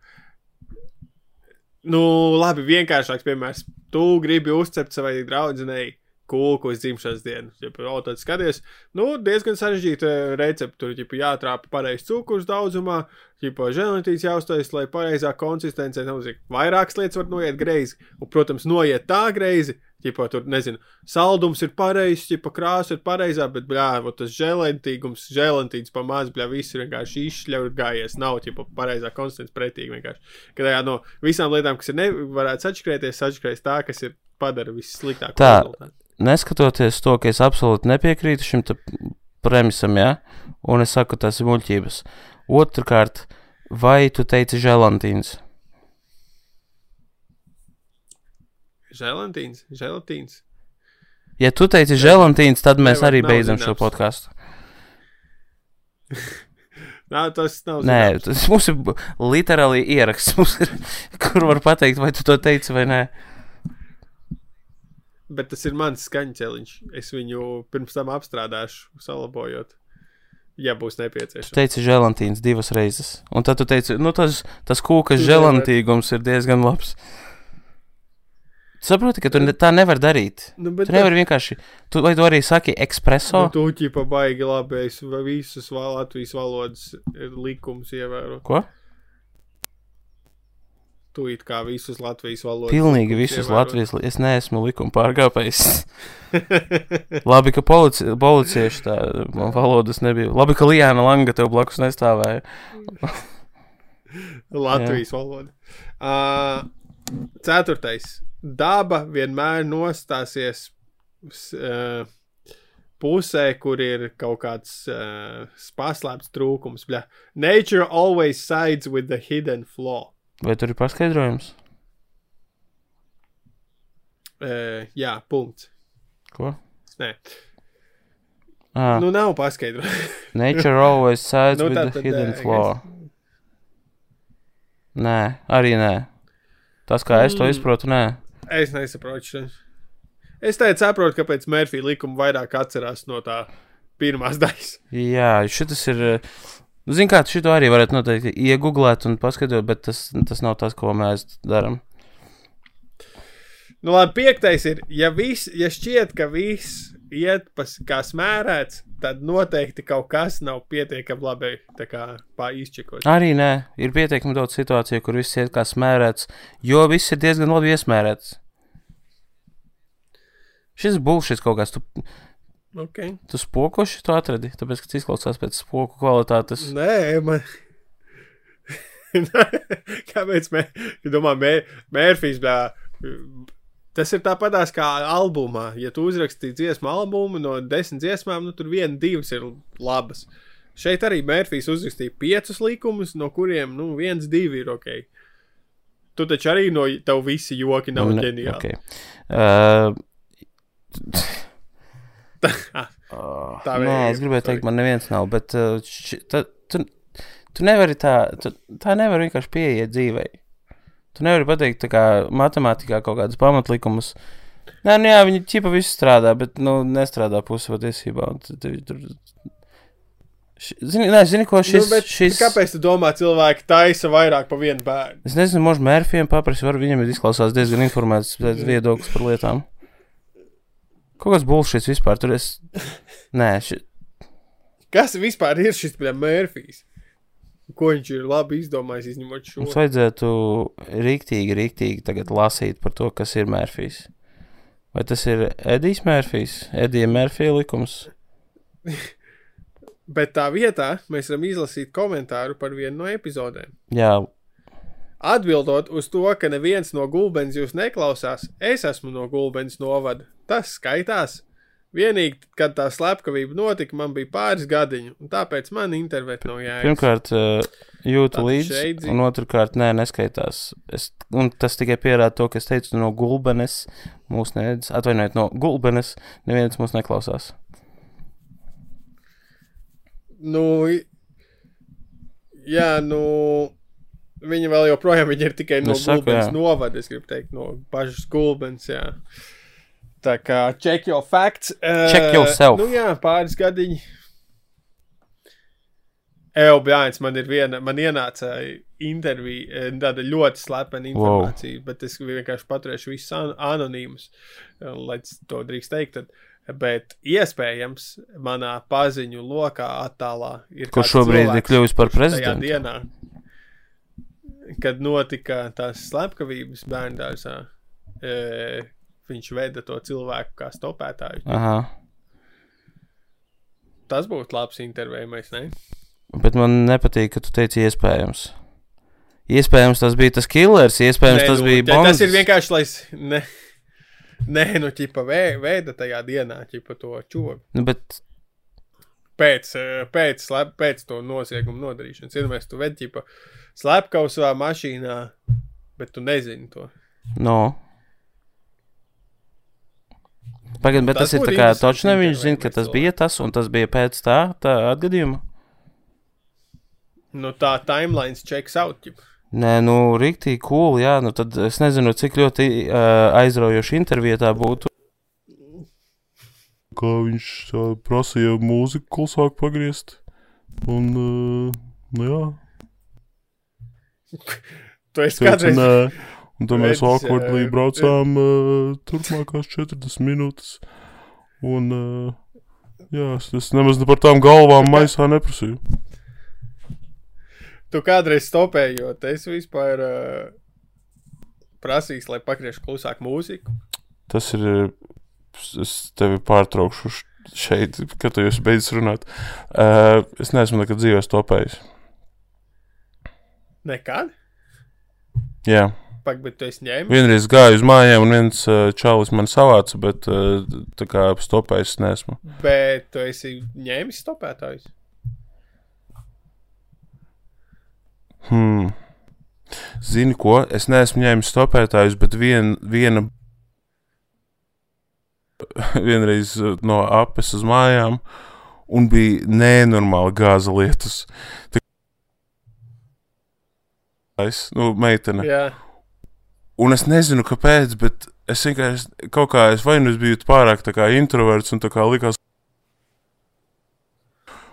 Nu, labi, vienkāršāks piemērs. Tu gribi uzcept savai draudzenei kūku uz dzimšanas dienu. Ja jau tad skaties, nu, diezgan sarežģīta recepte. Tur ģipa, jātrāpa pareizs cukurs daudzumā, ģipa, žēlantīs jāuztais, lai pareizā konsistencē nozīmē. Vairākas lietas var noiet greizi, un, protams, noiet tā greizi. Ģipa, tur, nezinu, saldums ir pareizs, ģipa, krāsa ir pareizā, bet, bļā, vot tas žēlantīgums, žēlantīgs pamāc, bļā, viss ir vienkārši izšļauts gājies. Nav, ģipa, pareizā konstants pretīgi vienkārši. Kad jā, no visām lietām, kas ir nevarētu sačakrēties, sačakrēs tā, kas ir padara vissliktāko. Tā. rezultātu. Neskatoties to, ka es absolūti nepiekrītu šim premisam, ja, un es saku, tas ir muļķības. Otrkārt, vai tu teici žēlantīns? Žēlantīns, žēlatīns. Ja tu teici žēlantīns, tad mēs Nevar- arī beidzam šo zināms. podkāstu. (laughs) Nā, tas nav Nē, zināms. tas mums ir literāli ieraksts, mums ir, (laughs) kur var pateikt, vai tu to teici vai nē. Bet tas ir mans skaņķeliņš. Es viņu pirms tam apstrādāšu, salabojot, ja būs Tu nepieciešams. teici želantīns divas reizes. Un tad tu teici, nu tas, tas kūkas Tu želantīgums ir diezgan labs. Tu saproti, ka tu ne, tā nevar darīt. Nu, Tu nevari vienkārši, tu, vai tu arī saki ekspreso? Nu, tu ķipa baigi labi, es visus val- Latvijas valodas likumus ievēro. Ko? Tu it kā visus Latvijas valodas. Pilnīgi visus ievēro. Latvijas, es neesmu likuma pārkāpējs. (laughs) Labi, ka polici, policieši tā valodas nebija. Labi, ka Lijāna Langa tev blakus nestāvēja. (laughs) Latvijas valoda. Uh, ceturtais. Daba vienmēr nostāsies uh, pusē, kur ir kaut kāds uh, paslēpts trūkums. Bļa. Nature always sides with the hidden flaw. Vai tur ir paskaidrojums? Uh, jā, punkts. Ko? Nē, Ah, nu nav paskaidrojums. (laughs) nature always sides nu, with tā the tad, hidden eh, flaw. Nē, arī nē. Tas, kā es to Mm. izprotu, nē. Es nesaprotu. Es teicu, saprotu, kāpēc Mērfija likuma vairāk atcerās no tā pirmās daļas. Jā, šis ir. Nu, Zini, kā šito arī varētu noteikti iegūglēt un paskaidrot, bet tas, tas nav tas, ko mēs darām. Nu, labi, piektais ir, ja, vis, ja šķiet, ka viss iet pas, kā smērēts, tad noteikti kaut kas nav pietiekami labi tā kā izčekot. Arī nē, ir pietiekami daudz situāciju, kur viss iet kā smērēts, jo viss ir diezgan labi iesmērēts. Šis būs šis kaut kas, tu, Okay. tu spokoši to atradi, tāpēc, ka tas izklausās pēc spoku kvalitātes. Nē, man. (laughs) Kāpēc mēs domājam, mē, Mērfijs Tas ir tāpatās kā albumā. Ja tu uzrakstīji dziesmu albumu no desmit dziesmām, nu tur viena, divas ir labas. Šeit arī Mērfijs uzrakstīja piecus likumus, no kuriem nu, viens, divi ir ok. Tu taču arī no tev visi joki nav Ne- ģeniāli. okay. Uh, (laughs) Ah, uh, Tā nē, vajag, es gribēju teikt, man neviens nav, bet uh, ši, ta, tu, tu nevari tā, tu, tā nevar vienkārši pieiet dzīvei. Tu nevari pateikt, tā kā matemātikā kaut kādus pamatlikumus. Nē, nu jā, viņi ķipa visu strādā, bet, nu, nestrādā pusi patiesībā. Zini, nē, zini, ko šis, nu, bet šis... Kāpēc tu domā, cilvēki taisa vairāk par vienu bērnu? Es nezinu, možda Mērfijam paprasti, var viņam ir izklausās diezgan informēts viedoklis par lietām. Kaut kas bullshit vispār, tur es... (laughs) Nē, ši... Kas vispār ir šis Mērfijs? Ko viņš ir labi izdomājis, izņemot šo? mums vajadzētu rīktīgi, rīktīgi tagad lasīt par to, kas ir Mērfijs. Vai tas ir Edijs Mērfijs, Edija Mērfija likums? (laughs) Bet tā vietā mēs varam izlasīt komentāru par vienu no epizodēm. Jā, Atbildot uz to, ka neviens no gulbens jūs neklausās, es esmu no gulbens novada. Tas skaitās. Vienīgi, kad tā slepkavība notika, man bija pāris gadiņu, un tāpēc man intervēt nav jēga. pirmkārt uh, jūtu līdzi, un otrkārt nē, neskaitās. Es, un tas tikai pierāda to, ka es teicu no gulbenes, mūs neredz, atvainojiet, no gulbenes, neviens mūs neklausās. Nu, jā, nu, viņa vēl joprojām viņa ir tikai no Es saku, gulbens novada, es gribu teikt, no pašas gulbens, jā. Tā kā check your facts. eh, Check yourself. Nu jā, pāris gadiņi. Evo, Bjāns, man ir viena, man ienāca intervija, eh, tāda ļoti slepena informācija, wow. bet es vienkārši paturēšu visus an anonīmus, eh, lai to drīkst teikt. Tad. Bet iespējams, manā paziņu lokā attālā ir Kurš šobrīd ir kļuvis par tajā prezidentu? dienā, kad notika tās slepkavības bērngārzā. E, viņš veda to cilvēku kā stopētāju. Aha. Tas būtu labs intervējums, ne? Bet man nepatīk, ka tu teici iespējams. Iespējams, tas bija tas killers, iespējams, Nē, tas nu, bija Bonds. Tas ir vienkārši, lai. Ne, nē, nu, ķipa, vē, veida tajā dienā, ķipa, to čogu. Nu, bet Pēc, eh, pēc, slep, pēc to noziegumu nodarīšanas. Iedomājieties, tu vedi, ķipa, slepkavu savā mašīnā, bet tu nezini to. No. Pagaid, bet Tas tas, ir tā kā točne viņš zina, ka tas bija tas, un tas bija pēc tā, tā atgadījuma. Nu, tā timelines checks out. Ģip. Nē, nu, rīktīgi cool, jā, nu tad es nezinu, cik ļoti uh, aizraujoši intervijā būtu. Kā viņš uh, prasīja mūziku klusāk pagriezt. Un, uh, nu jā, Tu esi kādreiz. nē. Un tad mēs awkwardly eh, braucām uh, turpmākās 40 minūtes. Un, uh, jā, es, es nemaz ne par tām galvām maisā neprasīju. Tu kādreiz stopēji, jo es vispār uh, prasīju, lai pagriežtu klusāk mūziku. Tas ir. Es tevi pārtraukšu šeit, kad tu esi beidzis runāt. Uh, es neesmu nekad dzīvē stopējis. Nekad? Jā, Pak, bet tu esi ņēmis. vienreiz gāju uz mājām, un viens uh, čalis man savāca, bet uh, tā kā stopējis es neesmu. Bet tu esi ņēmis stopētājus. Hmm. Zini, ko? Es neesmu ņēmis stopētājus, bet vien, viena. (laughs) Vienreiz uh, no apes uz mājām, un bija nenormāli gāza lietus. Tā nu, meitene. Jā, Un es nezinu, kāpēc, bet es vienkārši kaut kā, es vai nu es biju pārāk tā kā introverts un tā kā likās.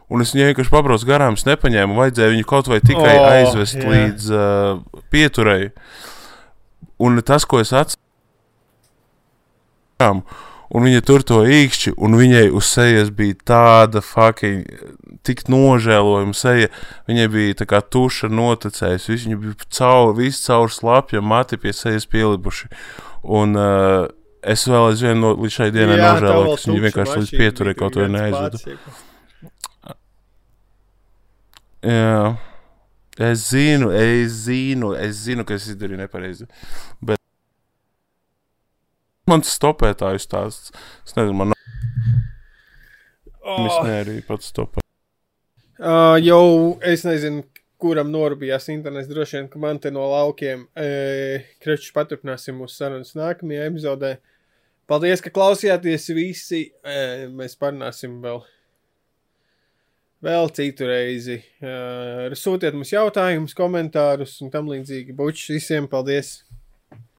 Un es viņu vienkārši pabraucu garām, es nepaņēmu, vajadzēja viņu kaut vai tikai oh, aizvest jā. līdz uh, pieturēji. Un tas, ko es atceros, un viņa tur to īkšķi, un viņai uz sejas bija tāda fucking, tik nožēlojama seja. Viņai bija tā kā tuša notecējusi, viss viņa bija caur, viss caur slapja mati pie sejas pielipuši. Un uh, es vēl aizvien no, līdz šai dienai nožēloju, ka tukša vienkārši līdz pieturē kaut viens neaizvedu. Jā. Es zinu, es zinu, es zinu, ka es izdarīju nepareizi. Bet man tas stopētājs stāsts. Es nezinu, man Oh, oh. arī pats stopē. Uh, jau es nezinu, kuram norūpījās internets. Droši vien, ka man te no laukiem e, krečus paturpināsim mūsu sarunas nākamajā epizodē. Paldies, ka klausījāties visi. E, mēs parunāsim vēl, vēl citu reizi. E, sūtiet mums jautājumus, komentārus un tam līdzīgi. Bučs visiem paldies!